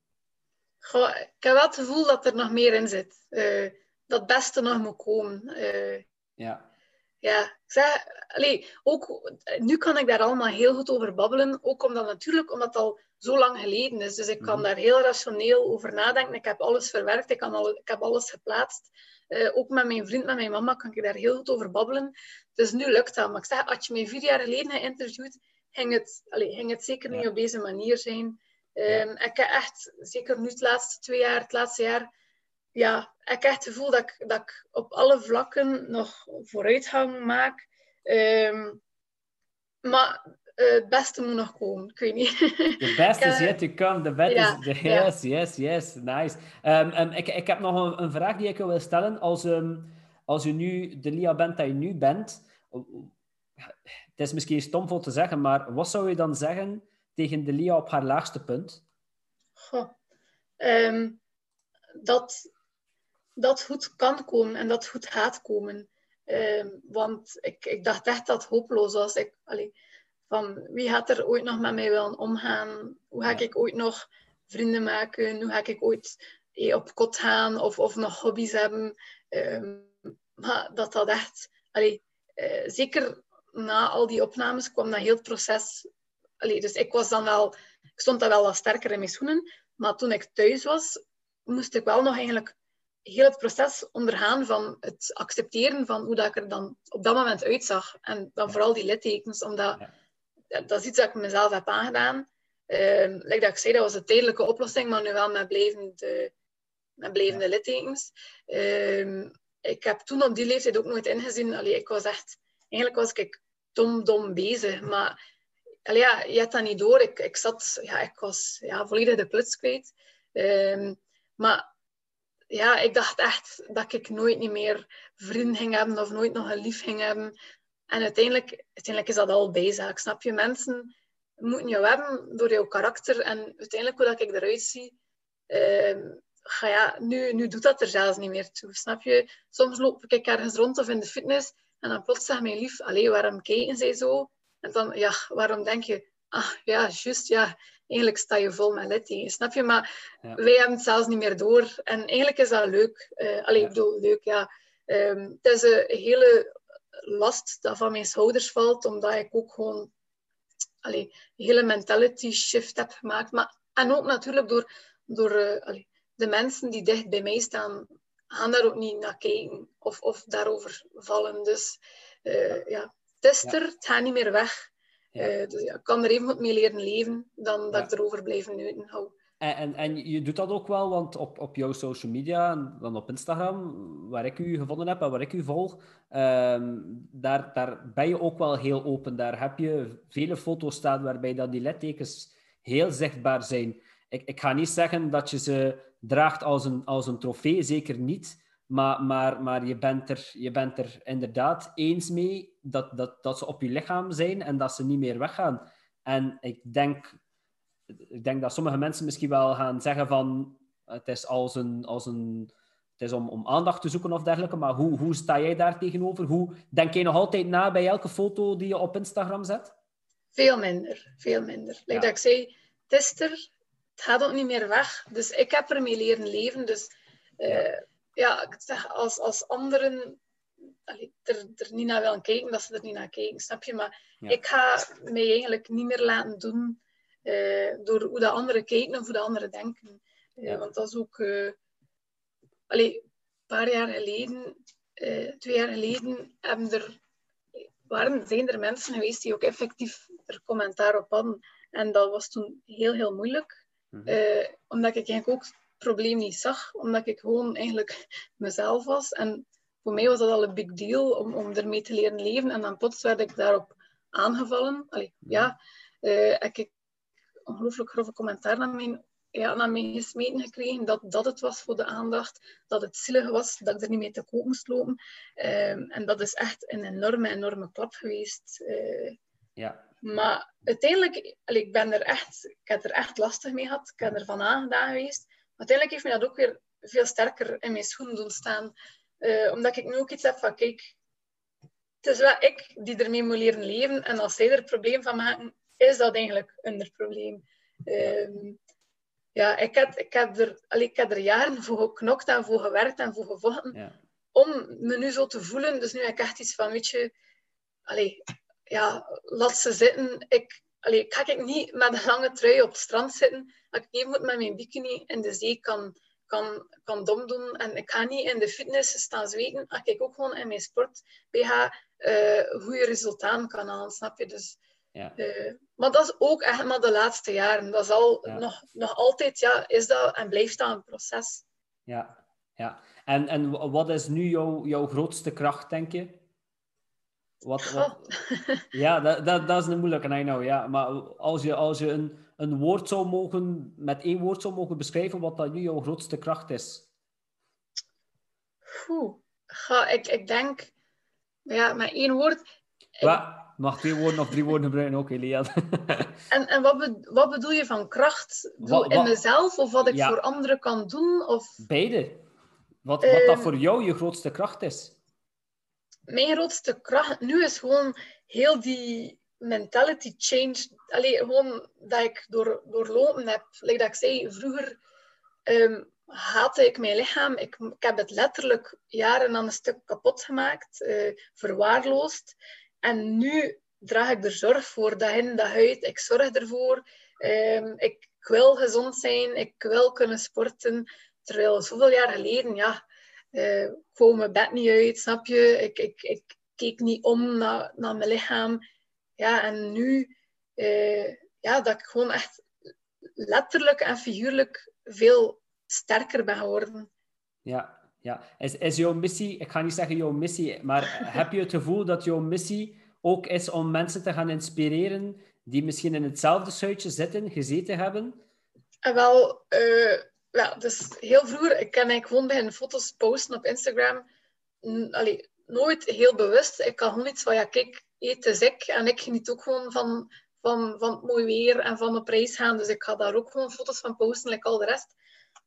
Ik heb wel het gevoel dat er nog meer in zit. Uh dat beste nog moet komen. Uh, ja. ja, ik zeg, allee, ook, nu kan ik daar allemaal heel goed over babbelen. Ook omdat natuurlijk, omdat het al zo lang geleden is. Dus ik kan Mhm. daar heel rationeel over nadenken. Ik heb alles verwerkt, ik, kan alle, ik heb alles geplaatst. Eh, ook met mijn vriend, met mijn mama, kan ik daar heel goed over babbelen. Dus nu lukt dat. Maar ik zeg, als je mij vier jaar geleden geïnterviewd, ging het, allee, ging het zeker niet Ja. op deze manier zijn. Ehm, Ik heb echt, zeker nu het laatste twee jaar, het laatste jaar, ja, ik heb het gevoel dat ik, dat ik op alle vlakken nog vooruitgang maak. Ehm, maar eh, het beste moet nog komen. Ik weet niet. The best is eh, yet to come. The best is... ja. Yes, yes, yes. Nice. Ehm, ehm, ik, ik heb nog een, een vraag die ik je wil stellen. Als, als u nu de Lia bent dat je nu bent... Het is misschien stomvol te zeggen, maar wat zou je dan zeggen tegen de Lia op haar laagste punt? Goh. Dat dat goed kan komen en dat goed gaat komen. Ehm, want ik, ik dacht echt dat het hopeloos was. Ik, allee, van wie gaat er ooit nog met mij willen omgaan? Hoe ga Ja. ik ooit nog vrienden maken? Hoe ga ik ooit eh, op kot gaan of, of nog hobby's hebben? Ehm, maar dat dat echt... Allee, eh, zeker na al die opnames kwam dat heel het proces... Allee, dus ik was dan wel... Ik stond dan wel wat sterker in mijn schoenen. Maar toen ik thuis was, moest ik wel nog eigenlijk heel het proces ondergaan van het accepteren van hoe dat ik er dan op dat moment uitzag. En dan vooral die littekens, omdat dat is iets dat ik mezelf heb aangedaan. Like dat ik zei, dat was een tijdelijke oplossing, maar nu wel met blijvende, met blijvende littekens. Ehm, ik heb toen op die leeftijd ook nooit ingezien. Allee, ik was echt... Eigenlijk was ik dom, dom bezig. Maar allee, ja, je hebt dat niet door. Ik, ik zat... Ja, ik was ja, volledig de kluts kwijt. Ehm, maar ja, ik dacht echt dat ik nooit niet meer vrienden ging hebben of nooit nog een lief ging hebben. En uiteindelijk, uiteindelijk is dat al bijzaak. Snap je? Mensen moeten jou hebben door jouw karakter. En uiteindelijk, hoe dat ik eruit zie, ehm, ja, nu, nu doet dat er zelfs niet meer toe. Snap je? Soms loop ik ergens rond of in de fitness en dan plots zegt mijn lief, allee, waarom kijken zij zo? En dan, ja, waarom denk je, ah, ja, juist, ja, eigenlijk sta je vol met littekens. Snap je? Maar Ja. wij hebben het zelfs niet meer door. En eigenlijk is dat leuk. Eh allee, Ja. ik bedoel, leuk, ja. Ehm, het is een hele last dat van mijn schouders valt, omdat ik ook gewoon allee, een hele mentality shift heb gemaakt. Maar, en ook natuurlijk door, door eh, allee, de mensen die dicht bij mij staan, gaan daar ook niet naar kijken of, of daarover vallen. Dus eh, ja, het is Ja. er, het gaat niet meer weg. Eh, dus ja, ik kan er even goed mee leren leven dan dat ik erover blijven neuten hou. En, en, en je doet dat ook wel, want op, op jouw social media, en dan op Instagram, waar ik u gevonden heb en waar ik u volg, ehm, daar, daar ben je ook wel heel open. Daar heb je vele foto's staan waarbij dat die littekens heel zichtbaar zijn. Ik, ik ga niet zeggen dat je ze draagt als een, als een trofee, zeker niet. Maar, maar, maar je, bent er, je bent er inderdaad eens mee dat, dat, dat ze op je lichaam zijn en dat ze niet meer weggaan. En ik denk ik denk dat sommige mensen misschien wel gaan zeggen van het is als een, als een het is om, om aandacht te zoeken of dergelijke, maar hoe, hoe sta jij daar tegenover? Hoe denk jij nog altijd na bij elke foto die je op Instagram zet? Veel minder, veel minder. Like Ja. dat ik zei, het is er, het gaat ook niet meer weg. Dus ik heb ermee leren leven. Dus eh, ja. Ik zeg, als, als anderen allee, er, er niet naar willen kijken, dat ze er niet naar kijken, snap je? Maar Ja. ik ga mij eigenlijk niet meer laten doen eh, door hoe de anderen kijken of hoe de anderen denken. Eh, Ja. Want dat is ook... eh allee, een paar jaar geleden, twee jaar geleden, hebben er waren, zijn er mensen geweest die ook effectief er commentaar op hadden. En dat was toen heel, heel moeilijk. Mhm. Omdat ik eigenlijk ook probleem niet zag. Omdat ik gewoon eigenlijk mezelf was. En voor mij was dat al een big deal om, om ermee te leren leven. En dan plots werd ik daarop aangevallen. Allee, ja, eh, heb ik ongelooflijk grove commentaar naar mij, ja, naar mij gesmeten gekregen. Dat dat het was voor de aandacht. Dat het zielig was. Dat ik er niet mee te koop moest lopen. Ehm, en dat is echt een enorme, enorme klap geweest. Eh, Ja, maar uiteindelijk, allee, ik, ben er echt, ik heb er echt lastig mee gehad. Ik ben er van aangedaan geweest. Uiteindelijk heeft mij dat ook weer veel sterker in mijn schoenen doen staan. Eh, omdat ik nu ook iets heb van, kijk, het is wel ik die ermee moet leren leven. En als zij er een probleem van maken, is dat eigenlijk een probleem. Ehm, ja, ik heb, ik, heb er, allee, ik heb er jaren voor geknokt en voor gewerkt en voor gevochten. ja. om me nu zo te voelen, dus nu heb ik echt iets van, weet je, allee, ja, laat ze zitten. Ik, allee, ga ik niet met een lange trui op het strand zitten, dat ik even met mijn bikini in de zee kan, kan, kan dom doen. En ik ga niet in de fitness staan zweten, als ik ook gewoon in mijn sport BH uh, goede resultaten kan halen, snap je? Dus, ja. Uh, maar dat is ook echt maar de laatste jaren. Dat is al nog, nog altijd, ja, is dat en blijft dat een proces. Ja, ja. En, en wat is nu jouw, jouw grootste kracht, denk je? Wat, wat... Ja, dat, dat, dat is een moeilijke, I know. Ja. Maar als je, als je een, een woord zou mogen, met één woord zou mogen beschrijven, wat dat nu jouw grootste kracht is? Oeh, ik, ik denk, ja, met één woord. Wat? Mag twee woorden of drie woorden gebruiken ook, Elian. en en wat, be, wat bedoel je van kracht? Wat, in mezelf of wat ik voor anderen kan doen? Of... Beide. Wat, wat dat ehm, voor jou je grootste kracht is? Mijn grootste kracht nu is gewoon heel die mentality change. Allee, gewoon dat ik door, doorlopen heb. Like dat ik zei, vroeger um, haatte ik mijn lichaam. Ik, ik, heb het letterlijk jaren aan een stuk kapot gemaakt, uh, verwaarloosd. En nu draag ik er zorg voor, dat in, dat uit. Ik zorg ervoor. Um, ik wil gezond zijn, ik wil kunnen sporten. Terwijl zoveel jaar geleden, ja, uh, ik wou mijn bed niet uit, snap je? Ik, ik, ik keek niet om naar, naar mijn lichaam. Ja, en nu, uh, ja, dat ik gewoon echt letterlijk en figuurlijk veel sterker ben geworden. Ja, ja. Is, is jouw missie, ik ga niet zeggen jouw missie, maar heb je het gevoel dat jouw missie ook is om mensen te gaan inspireren die misschien in hetzelfde schuitje zitten, gezeten hebben? En eh, wel, uh, ja, dus heel vroeger, ik kan eigenlijk gewoon bij foto's posten op Instagram. Allee, nooit heel bewust. Ik kan gewoon iets van, ja, kijk, eet is ik. En ik geniet ook gewoon van, van, van het mooi weer en van mijn prijs gaan. Dus ik ga daar ook gewoon foto's van posten, like al de rest.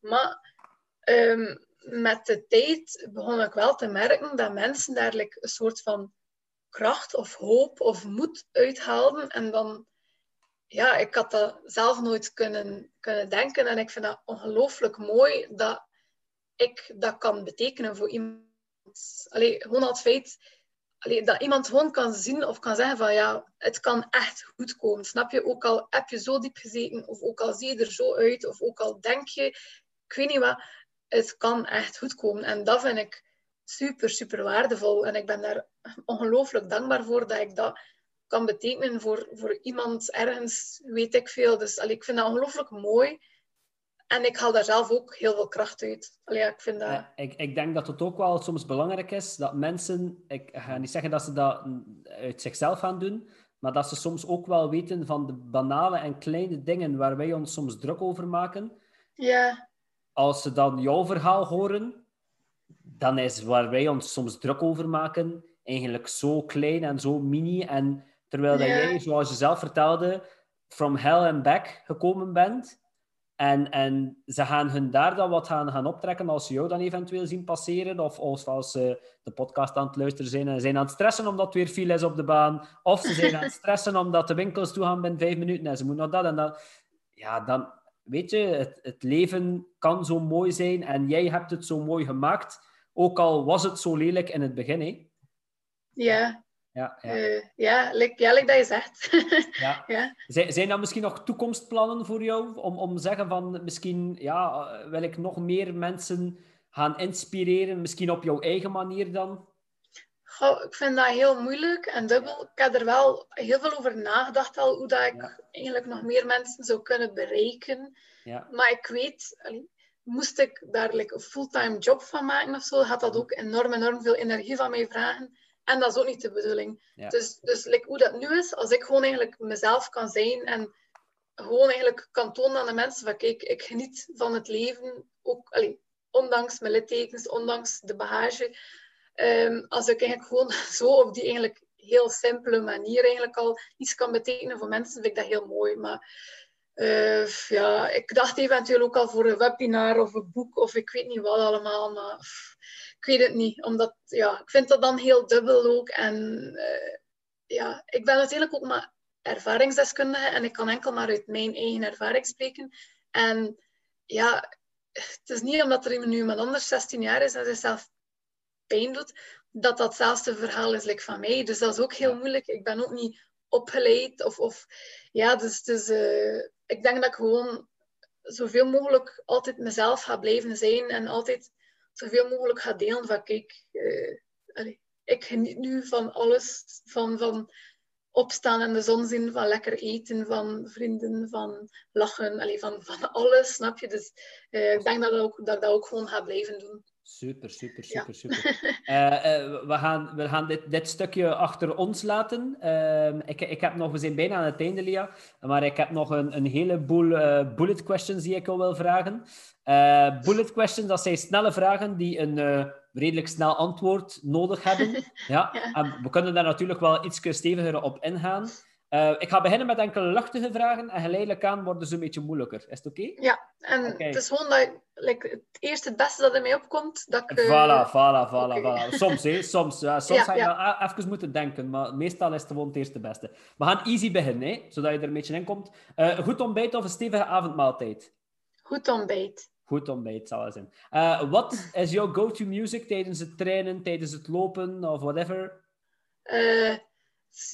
Maar um, met de tijd begon ik wel te merken dat mensen daar een soort van kracht of hoop of moed uithaalden. En dan, ja, ik had dat zelf nooit kunnen, kunnen denken. En ik vind dat ongelooflijk mooi dat ik dat kan betekenen voor iemand. Allee, gewoon al het feit dat iemand gewoon kan zien of kan zeggen van ja, het kan echt goed komen. Snap je? Ook al heb je zo diep gezeten, of ook al zie je er zo uit, of ook al denk je, ik weet niet wat, het kan echt goed komen. En dat vind ik super, super waardevol. En ik ben daar ongelooflijk dankbaar voor dat ik dat kan betekenen voor, voor iemand ergens, weet ik veel. Dus allee, ik vind dat ongelooflijk mooi. En ik haal daar zelf ook heel veel kracht uit. Allee, ik, vind dat... ik, ik denk dat het ook wel soms belangrijk is dat mensen, ik ga niet zeggen dat ze dat uit zichzelf gaan doen, maar dat ze soms ook wel weten van de banale en kleine dingen waar wij ons soms druk over maken. Ja. Als ze dan jouw verhaal horen, dan is waar wij ons soms druk over maken eigenlijk zo klein en zo mini. En terwijl dat jij, zoals je zelf vertelde, from hell and back gekomen bent. En, en ze gaan hun daar dan wat gaan, gaan optrekken als ze jou dan eventueel zien passeren. Of als, als ze de podcast aan het luisteren zijn en zijn aan het stressen omdat het weer viel is op de baan. Of ze zijn aan het stressen omdat de winkels toe gaan binnen vijf minuten en ze moeten nog dat en dat. Ja, dan weet je, het, het leven kan zo mooi zijn en jij hebt het zo mooi gemaakt ook al was het zo lelijk in het begin, hè? Ja. Ja, ja. Uh, ja, like, ja, like dat je zegt. ja. ja. Zijn, zijn er misschien nog toekomstplannen voor jou? Om, om zeggen van, misschien ja, wil ik nog meer mensen gaan inspireren? Misschien op jouw eigen manier dan? Goh, ik vind dat heel moeilijk en dubbel. Ik heb er wel heel veel over nagedacht al, hoe dat ik eigenlijk nog meer mensen zou kunnen bereiken. Ja. Maar ik weet, moest ik daar like, een fulltime job van maken of zo, had dat ook enorm, enorm veel energie van mij vragen. En dat is ook niet de bedoeling. Dus, dus like, hoe dat nu is, als ik gewoon eigenlijk mezelf kan zijn en gewoon eigenlijk kan tonen aan de mensen van kijk, ik geniet van het leven, ook allee, ondanks mijn littekens, ondanks de bagage. Ehm, als ik eigenlijk gewoon zo op die eigenlijk heel simpele manier eigenlijk al iets kan betekenen voor mensen, vind ik dat heel mooi. Maar uh, ja, ik dacht eventueel ook al voor een webinar of een boek of ik weet niet wat allemaal, maar weet het niet. Omdat, ja, ik vind dat dan heel dubbel ook. En uh, ja, ik ben natuurlijk ook maar ervaringsdeskundige en ik kan enkel maar uit mijn eigen ervaring spreken. En ja, het is niet omdat er nu iemand anders 16 jaar is en zichzelf pijn doet, dat dat hetzelfde verhaal is like van mij. Dus dat is ook heel moeilijk. Ik ben ook niet opgeleid. Of, of ja, dus, dus uh, ik denk dat ik gewoon zoveel mogelijk altijd mezelf ga blijven zijn en altijd zoveel mogelijk ga delen van kijk, allez, ik geniet nu van alles, van, van opstaan en de zon zien, van lekker eten, van vrienden, van lachen, allez, van, van alles, snap je? Dus uh, ik denk dat, ook, dat ik dat ook gewoon ga blijven doen. Super, super, super, super. Uh, uh, we gaan, we gaan dit, dit stukje achter ons laten. Uh, ik, ik heb nog, we zijn bijna aan het einde, Lia. Maar ik heb nog een, een heleboel bullet questions die ik wil vragen. bullet questions, dat zijn snelle vragen die een redelijk snel antwoord nodig hebben. ja. ja. we kunnen daar natuurlijk wel iets steviger op ingaan. Uh, ik ga beginnen met enkele luchtige vragen en geleidelijk aan worden ze een beetje moeilijker. Is het oké? Okay? Ja, en okay. het is gewoon dat like, het eerste het beste dat er mee opkomt, dat ik... Uh... Voilà, voilà, voilà, okay. voilà. Soms, hè. Soms. Uh, soms ja, ga je ja. even moeten denken, maar meestal is het gewoon het eerste beste. We gaan easy beginnen, hè, zodat je er een beetje in komt. Uh, goed ontbijt of een stevige avondmaaltijd? Goed ontbijt. Goed ontbijt, zal het zijn. Wat is jouw go-to music tijdens het trainen, tijdens het lopen of whatever?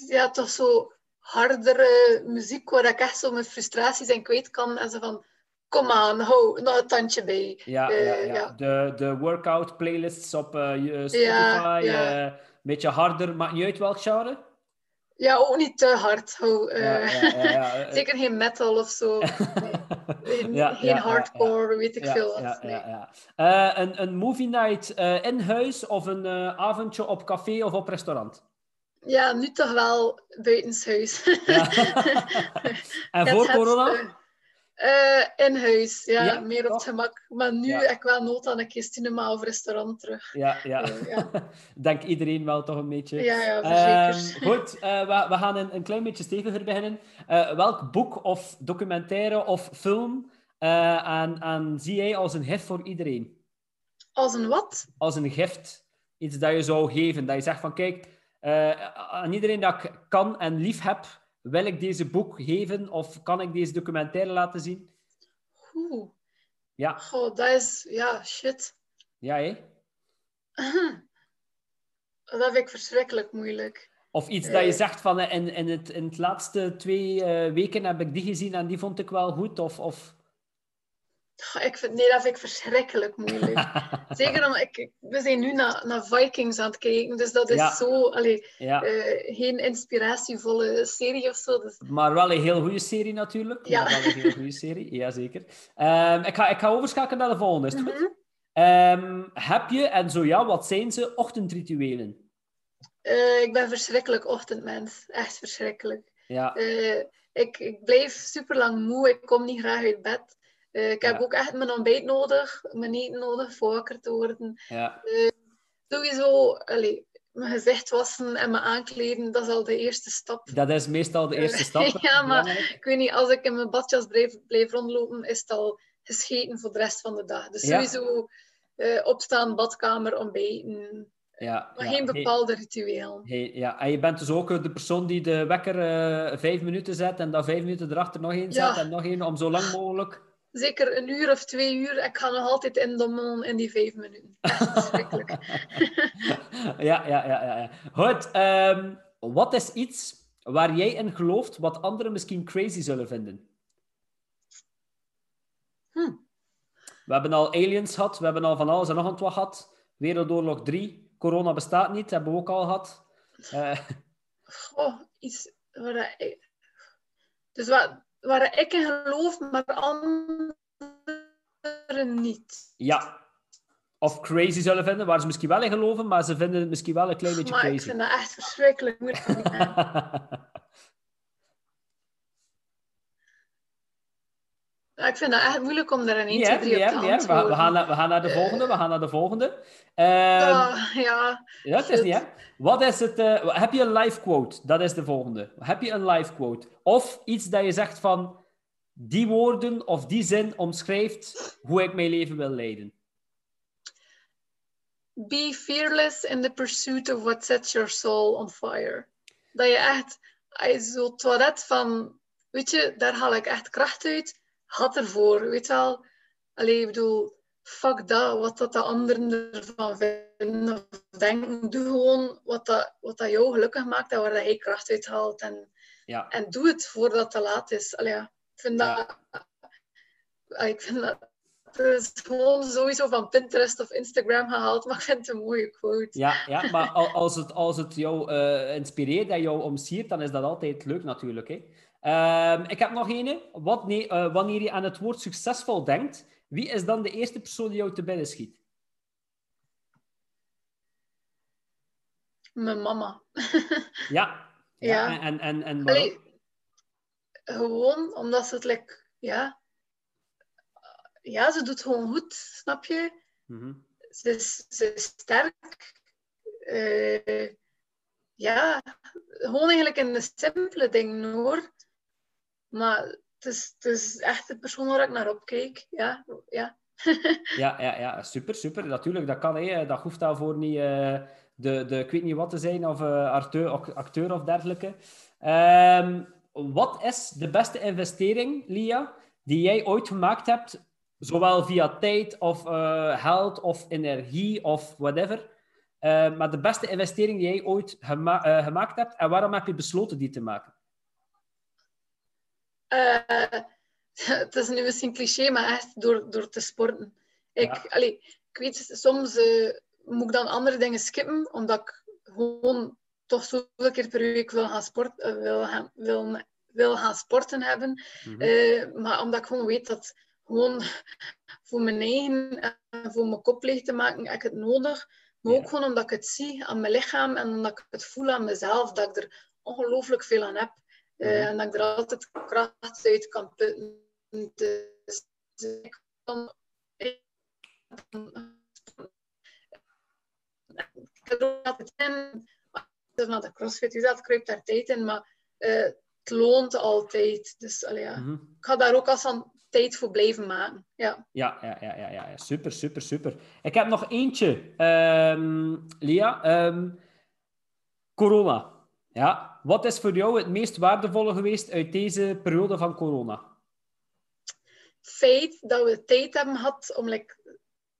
Ja, toch zo hardere muziek waar ik echt zo mijn frustraties in kwijt kan. En zo van, kom aan, hou nog een tandje bij. Ja, uh, ja, ja. ja, De, de workout playlists op uh, Spotify, ja, een beetje harder, maakt niet uit welk genre? Ja, ook niet te hard. Hou, Zeker geen metal of zo. Nee. geen hardcore, weet ik veel wat. Nee. Een, een movie night in huis of een avondje op café of op restaurant? Ja, nu toch wel buitenshuis. Ja. en voor corona? Uh, in huis, ja, ja meer op het gemak. Maar nu ja. heb ik wel nood aan een keer cinema of restaurant terug. Ja, ja. Uh, ja. Denk iedereen wel toch een beetje. Ja, ja, zeker. Uh, goed, we, we, gaan een, een, klein beetje steviger beginnen. welk boek of documentaire of film aan, aan, zie jij als een gift voor iedereen? Als een wat? Als een gift. Iets dat je zou geven. Dat je zegt van, kijk, uh, aan iedereen dat ik kan en lief heb, wil ik deze boek geven of kan ik deze documentaire laten zien? Oeh. Ja. Goh, dat is... Ja, shit. Ja, hé? Dat vind ik verschrikkelijk moeilijk. Of iets dat je eh. zegt van in, in, het, in het laatste twee uh, weken heb ik die gezien en die vond ik wel goed, of... of... Ik vind, nee, dat vind ik verschrikkelijk moeilijk. Zeker omdat ik, we zijn nu naar, naar Vikings aan het kijken, dus dat is ja. zo allee, ja. uh, geen inspiratievolle serie of zo. Dus... Maar wel een heel goede serie natuurlijk. Ja. wel een heel goede serie, jazeker. Um, ik, ga, ik ga overschakelen naar de volgende, is het goed? Mm-hmm. um, heb je, en zo ja, wat zijn ze, ochtendrituelen? Uh, ik ben verschrikkelijk ochtendmens. Echt verschrikkelijk. Ja. Uh, ik, ik blijf super lang moe, ik kom niet graag uit bed. Uh, ik heb ook echt mijn ontbijt nodig, mijn eten nodig voor wakker te worden. Ja. Uh, sowieso, allee, mijn gezicht wassen en me aankleden, dat is al de eerste stap. Dat is meestal de eerste stap. ja, maar ik weet niet, als ik in mijn badjas blijf, blijf rondlopen, is het al gescheten voor de rest van de dag. Dus sowieso uh, opstaan, badkamer, ontbijten. Ja, maar ja. geen bepaalde hey, ritueel. Hey, ja. En je bent dus ook de persoon die de wekker vijf minuten zet en dan vijf minuten erachter nog één zet en nog één om zo lang mogelijk zeker een uur of twee uur. Ik ga nog altijd indommelen in die vijf minuten. Verschrikkelijk. ja, ja, ja, ja. Goed. Um, wat is iets waar jij in gelooft wat anderen misschien crazy zullen vinden? Hm. We hebben al aliens gehad, we hebben al van alles en nog wat gehad. Wereldoorlog 3, corona bestaat niet, hebben we ook al gehad. Uh... Oh, iets waar ik... Dus wat, waar ik in geloof, maar anderen niet. Ja. Of crazy zullen vinden, waar ze misschien wel in geloven, maar ze vinden het misschien wel een klein beetje maar crazy. ik vind dat echt verschrikkelijk ik vind dat echt moeilijk om daar een 1, 2, 3 op te antwoorden. We, we, gaan naar, we gaan naar de volgende. We gaan naar de volgende. Um, ja. Ja, het is niet, hè? Wat is het... Uh, heb je een live quote? Dat is de volgende. Heb je een live quote? Of iets dat je zegt van... Die woorden of die zin omschrijft hoe ik mijn leven wil leiden. Be fearless in the pursuit of what sets your soul on fire. Dat je echt... Zo toilet van... Weet je, daar haal ik echt kracht uit had ervoor, weet wel. Allee, ik bedoel, fuck dat, wat dat de anderen ervan vinden of denken. Doe gewoon wat dat, wat dat jou gelukkig maakt en waar dat jij kracht uit haalt. En, Ja. en doe het voordat het te laat is. Allee, ja, ik vind dat... Ik vind dat... Het is gewoon sowieso van Pinterest of Instagram gehaald, maar ik vind het een mooie quote. Ja, ja, maar al- als het, als het jou eh, inspireert en jou omsiert, dan is dat altijd leuk natuurlijk. Hè? Ehm, ik heb nog een. Wat, nee, eh, wanneer je aan het woord succesvol denkt, wie is dan de eerste persoon die jou te binnen schiet? Mijn mama. Ja. Ja. En, en, en, en waarom? Allee, gewoon omdat ze het like, ja, ja, ze doet gewoon goed, snap je? Mhm. Ze is, ze is sterk. Eh, ja, gewoon eigenlijk in de simpele dingen hoor. Maar het is, het is echt de persoon waar ik naar opkijk. Ja, ja. Ja, ja, ja, super, super. Natuurlijk, dat kan. Hè. Dat hoeft daarvoor niet eh, de, de, ik weet niet wat te zijn, of eh, acteur, acteur of dergelijke. Ehm, wat is de beste investering, Lia, die jij ooit gemaakt hebt, zowel via tijd of eh, geld of energie of whatever? Eh, maar de beste investering die jij ooit gema- gemaakt hebt, en waarom heb je besloten die te maken? Eh, het is nu misschien cliché, maar echt door, door te sporten. Ik, Ja. allee, ik weet, soms eh, moet ik dan andere dingen skippen, omdat ik gewoon toch zoveel keer per week wil gaan, sport, eh, wil gaan, wil, wil gaan sporten hebben. Mhm. Maar omdat ik gewoon weet dat gewoon voor mijn eigen en voor mijn kop leeg te maken, heb ik het nodig. Maar Ja. ook gewoon omdat ik het zie aan mijn lichaam en omdat ik het voel aan mezelf, dat ik er ongelooflijk veel aan heb. Eh, Mhm. En dat ik er altijd kracht uit kan putten. Dus ik kan... ik- heb er ook altijd in. Naar de crossfit, dat kruipt daar tijd in, maar eh, het loont altijd. Dus allee, ja. Mhm. ik ga daar ook als aan tijd voor blijven maken. Ja. Ja, ja, ja, ja, super, super, super. Ik heb nog eentje, ehm, Lia. Ehm, corona. Ja. Wat is voor jou het meest waardevolle geweest uit deze periode van corona? feit dat we tijd hebben gehad om like,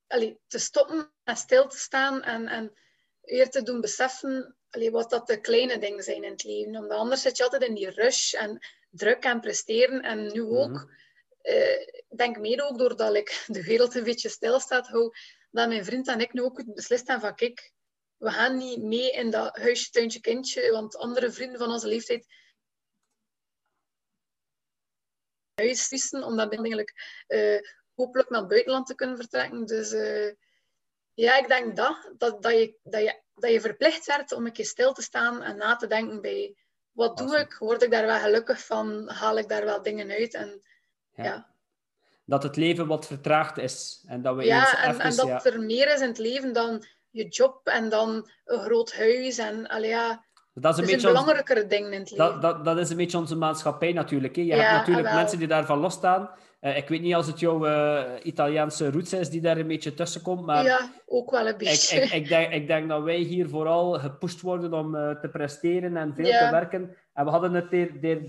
allee, te stoppen en stil te staan en, en weer te doen beseffen allee, wat dat de kleine dingen zijn in het leven. Omdat anders zit je altijd in die rush en druk en presteren. En nu ook, Mhm. eh, ik denk mede ook doordat ik de wereld een beetje stilstaat hou, dat mijn vriend en ik nu ook beslist hebben van kijk, we gaan niet mee in dat huisje, tuintje, kindje, want andere vrienden van onze leeftijd huis vissen, om dan eigenlijk eh, hopelijk naar het buitenland te kunnen vertrekken. Dus eh, ja, ik denk dat, dat, dat, je, dat, je, dat je verplicht werd om een keer stil te staan en na te denken bij wat doe ik? Word ik daar wel gelukkig van? Haal ik daar wel dingen uit? En, Ja. Ja. Dat het leven wat vertraagd is. En dat we eens ja, en, even... en dat ja, er meer is in het leven dan je job en dan een groot huis. En allee, ja, dat is een beetje... belangrijkere dingen in het leven. Dat, dat, dat is een beetje onze maatschappij natuurlijk. Hè. Je Ja, hebt natuurlijk mensen die daarvan losstaan. Eh, ik weet niet als het jouw eh, Italiaanse roots is die daar een beetje tussen komt, maar ja, ook wel een ik, beetje. ik, ik, denk, ik denk dat wij hier vooral gepusht worden om eh, te presteren en veel Ja. te werken. En we hadden het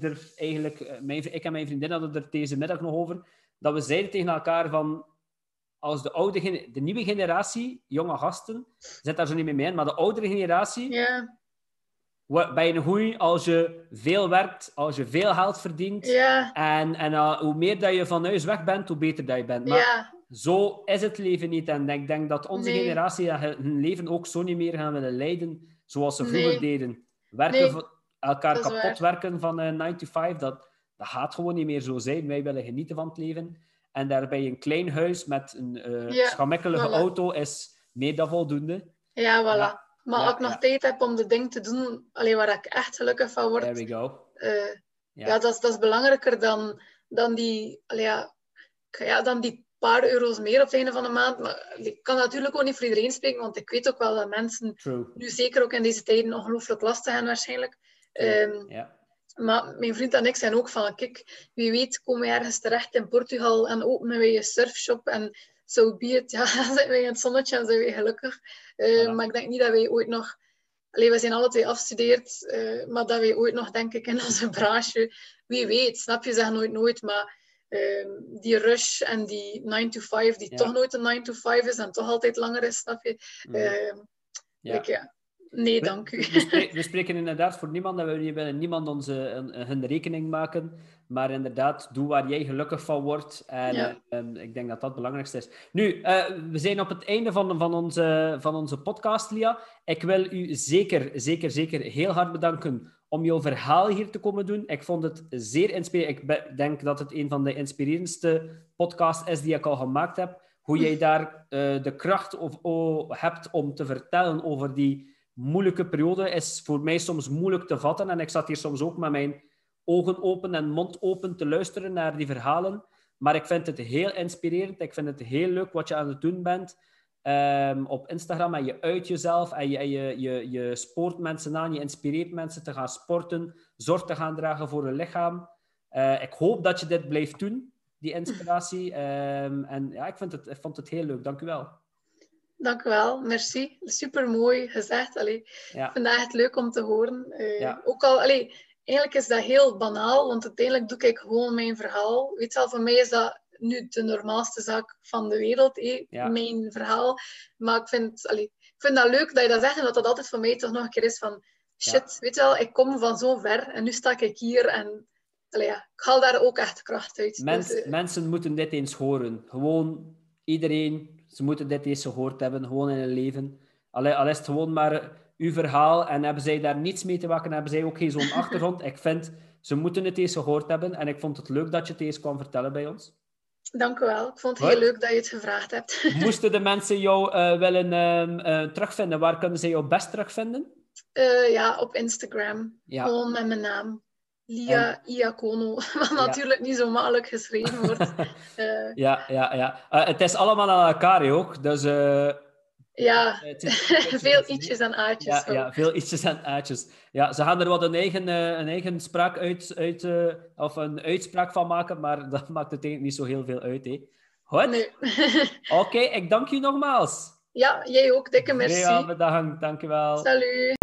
er, eigenlijk, mijn, ik en mijn vriendin hadden het er deze middag nog over, dat we zeiden tegen elkaar van, als de, oude, de nieuwe generatie, jonge gasten, zit daar zo niet mee in, maar de oudere generatie, wa- ben je een goeie als je veel werkt, als je veel geld verdient. En, en eh, hoe meer dat je van huis weg bent, hoe beter dat je bent. Maar zo is het leven niet. En ik denk dat onze Nee. generatie hun leven ook zo niet meer gaan willen leiden zoals ze vroeger Nee. deden. Werken Nee, elkaar kapot waar. werken van eh 9 to 5, dat, dat gaat gewoon niet meer zo zijn. Wij willen genieten van het leven. En daarbij een klein huis met een Ja, voilà. auto is meer dan voldoende. ja, voilà. Ja, Maar ja, als ik nog tijd heb om de dingen te doen alleen waar ik echt gelukkig van word, There we go. eh, Ja. dat, is, dat is belangrijker dan, dan, die, allee, ja, dan die paar euro's meer op het einde van de maand. Maar ik kan natuurlijk ook niet voor iedereen spreken, want ik weet ook wel dat mensen True. nu zeker ook in deze tijden ongelooflijk last hebben waarschijnlijk. Ehm, Ja. Maar mijn vriend en ik zijn ook van, kijk, wie weet komen we ergens terecht in Portugal en openen wij een surfshop en so be it. Ja, dan zitten wij in het zonnetje en zijn wij gelukkig. Eh, Voilà. Maar ik denk niet dat wij ooit nog... Allee, we zijn alle twee afgestudeerd, eh, maar dat wij ooit nog, denk ik, in onze branche... Wie weet, snap je, zeg nooit nooit, maar... ehm, die rush en die 9 to 5, die Ja. toch nooit een 9 to 5 is en toch altijd langer is, snap je? Mhm. Ehm, ja. Nee, dank u. We, spre- we spreken inderdaad voor niemand en we willen niemand onze, hun, hun rekening maken. Maar inderdaad, doe waar jij gelukkig van wordt. En Ja. eh, ehm, ik denk dat dat het belangrijkste is. Nu, eh, we zijn op het einde van, van, onze, van onze podcast, Lia. Ik wil u zeker, zeker, zeker heel hard bedanken om jouw verhaal hier te komen doen. Ik vond het zeer inspirerend. Ik denk dat het een van de inspirerendste podcasts is die ik al gemaakt heb. Hoe jij daar eh, de kracht of, hebt om te vertellen over die moeilijke periode is voor mij soms moeilijk te vatten. En ik zat hier soms ook met mijn ogen open en mond open te luisteren naar die verhalen. Maar ik vind het heel inspirerend. Ik vind het heel leuk wat je aan het doen bent ehm, op Instagram. En je uit jezelf en je, je, je, je spoort mensen aan. Je inspireert mensen te gaan sporten. Zorg te gaan dragen voor hun lichaam. Eh, ik hoop dat je dit blijft doen, die inspiratie. Ehm, en ja, ik, vind het, ik vond het heel leuk. Dank u wel. Dank u wel, merci. Super mooi gezegd. Allee, Ja. Ik vind het echt leuk om te horen. Eh, Ja. Ook al, allee, eigenlijk is dat heel banaal, want uiteindelijk doe ik gewoon mijn verhaal. Weet je wel, voor mij is dat nu de normaalste zaak van de wereld, eh, Ja. mijn verhaal. Maar ik vind, allee, ik vind dat leuk dat je dat zegt en dat dat altijd voor mij toch nog een keer is van shit, weet je wel, ik kom van zo ver en nu sta ik hier en allee, ja, ik haal daar ook echt kracht uit. Mens- Dus, eh, mensen moeten dit eens horen. Gewoon iedereen, ze moeten dit eens gehoord hebben, gewoon in hun leven. Al, al is het gewoon maar uw verhaal en hebben zij daar niets mee te maken, hebben zij ook geen zo'n achtergrond. Ik vind, ze moeten het eens gehoord hebben en ik vond het leuk dat je het eens kwam vertellen bij ons. Dank u wel. Ik vond het heel leuk dat je het gevraagd hebt. Moesten de mensen jou eh, willen ehm, eh, terugvinden, waar kunnen ze jou best terugvinden? Eh, ja, op Instagram. Ja. Gewoon met mijn naam. Lia Iacono. Wat natuurlijk niet zo makkelijk geschreven wordt. Eh, Ja, ja, ja. Eh, het is allemaal aan elkaar, ook. Dus eh, ja, het is- veel ietsjes en aatjes. Ja, ja, veel ietsjes en. Ja, ze gaan er wat een eigen, een eigen spraak uit, uit of een uitspraak van maken, maar dat maakt het eigenlijk niet zo heel veel uit. Hè. Goed? Nee. Oké, ik dank u nogmaals. ja, jij ook. Dikke merci. Ja, bedankt. Dank u wel. Salut.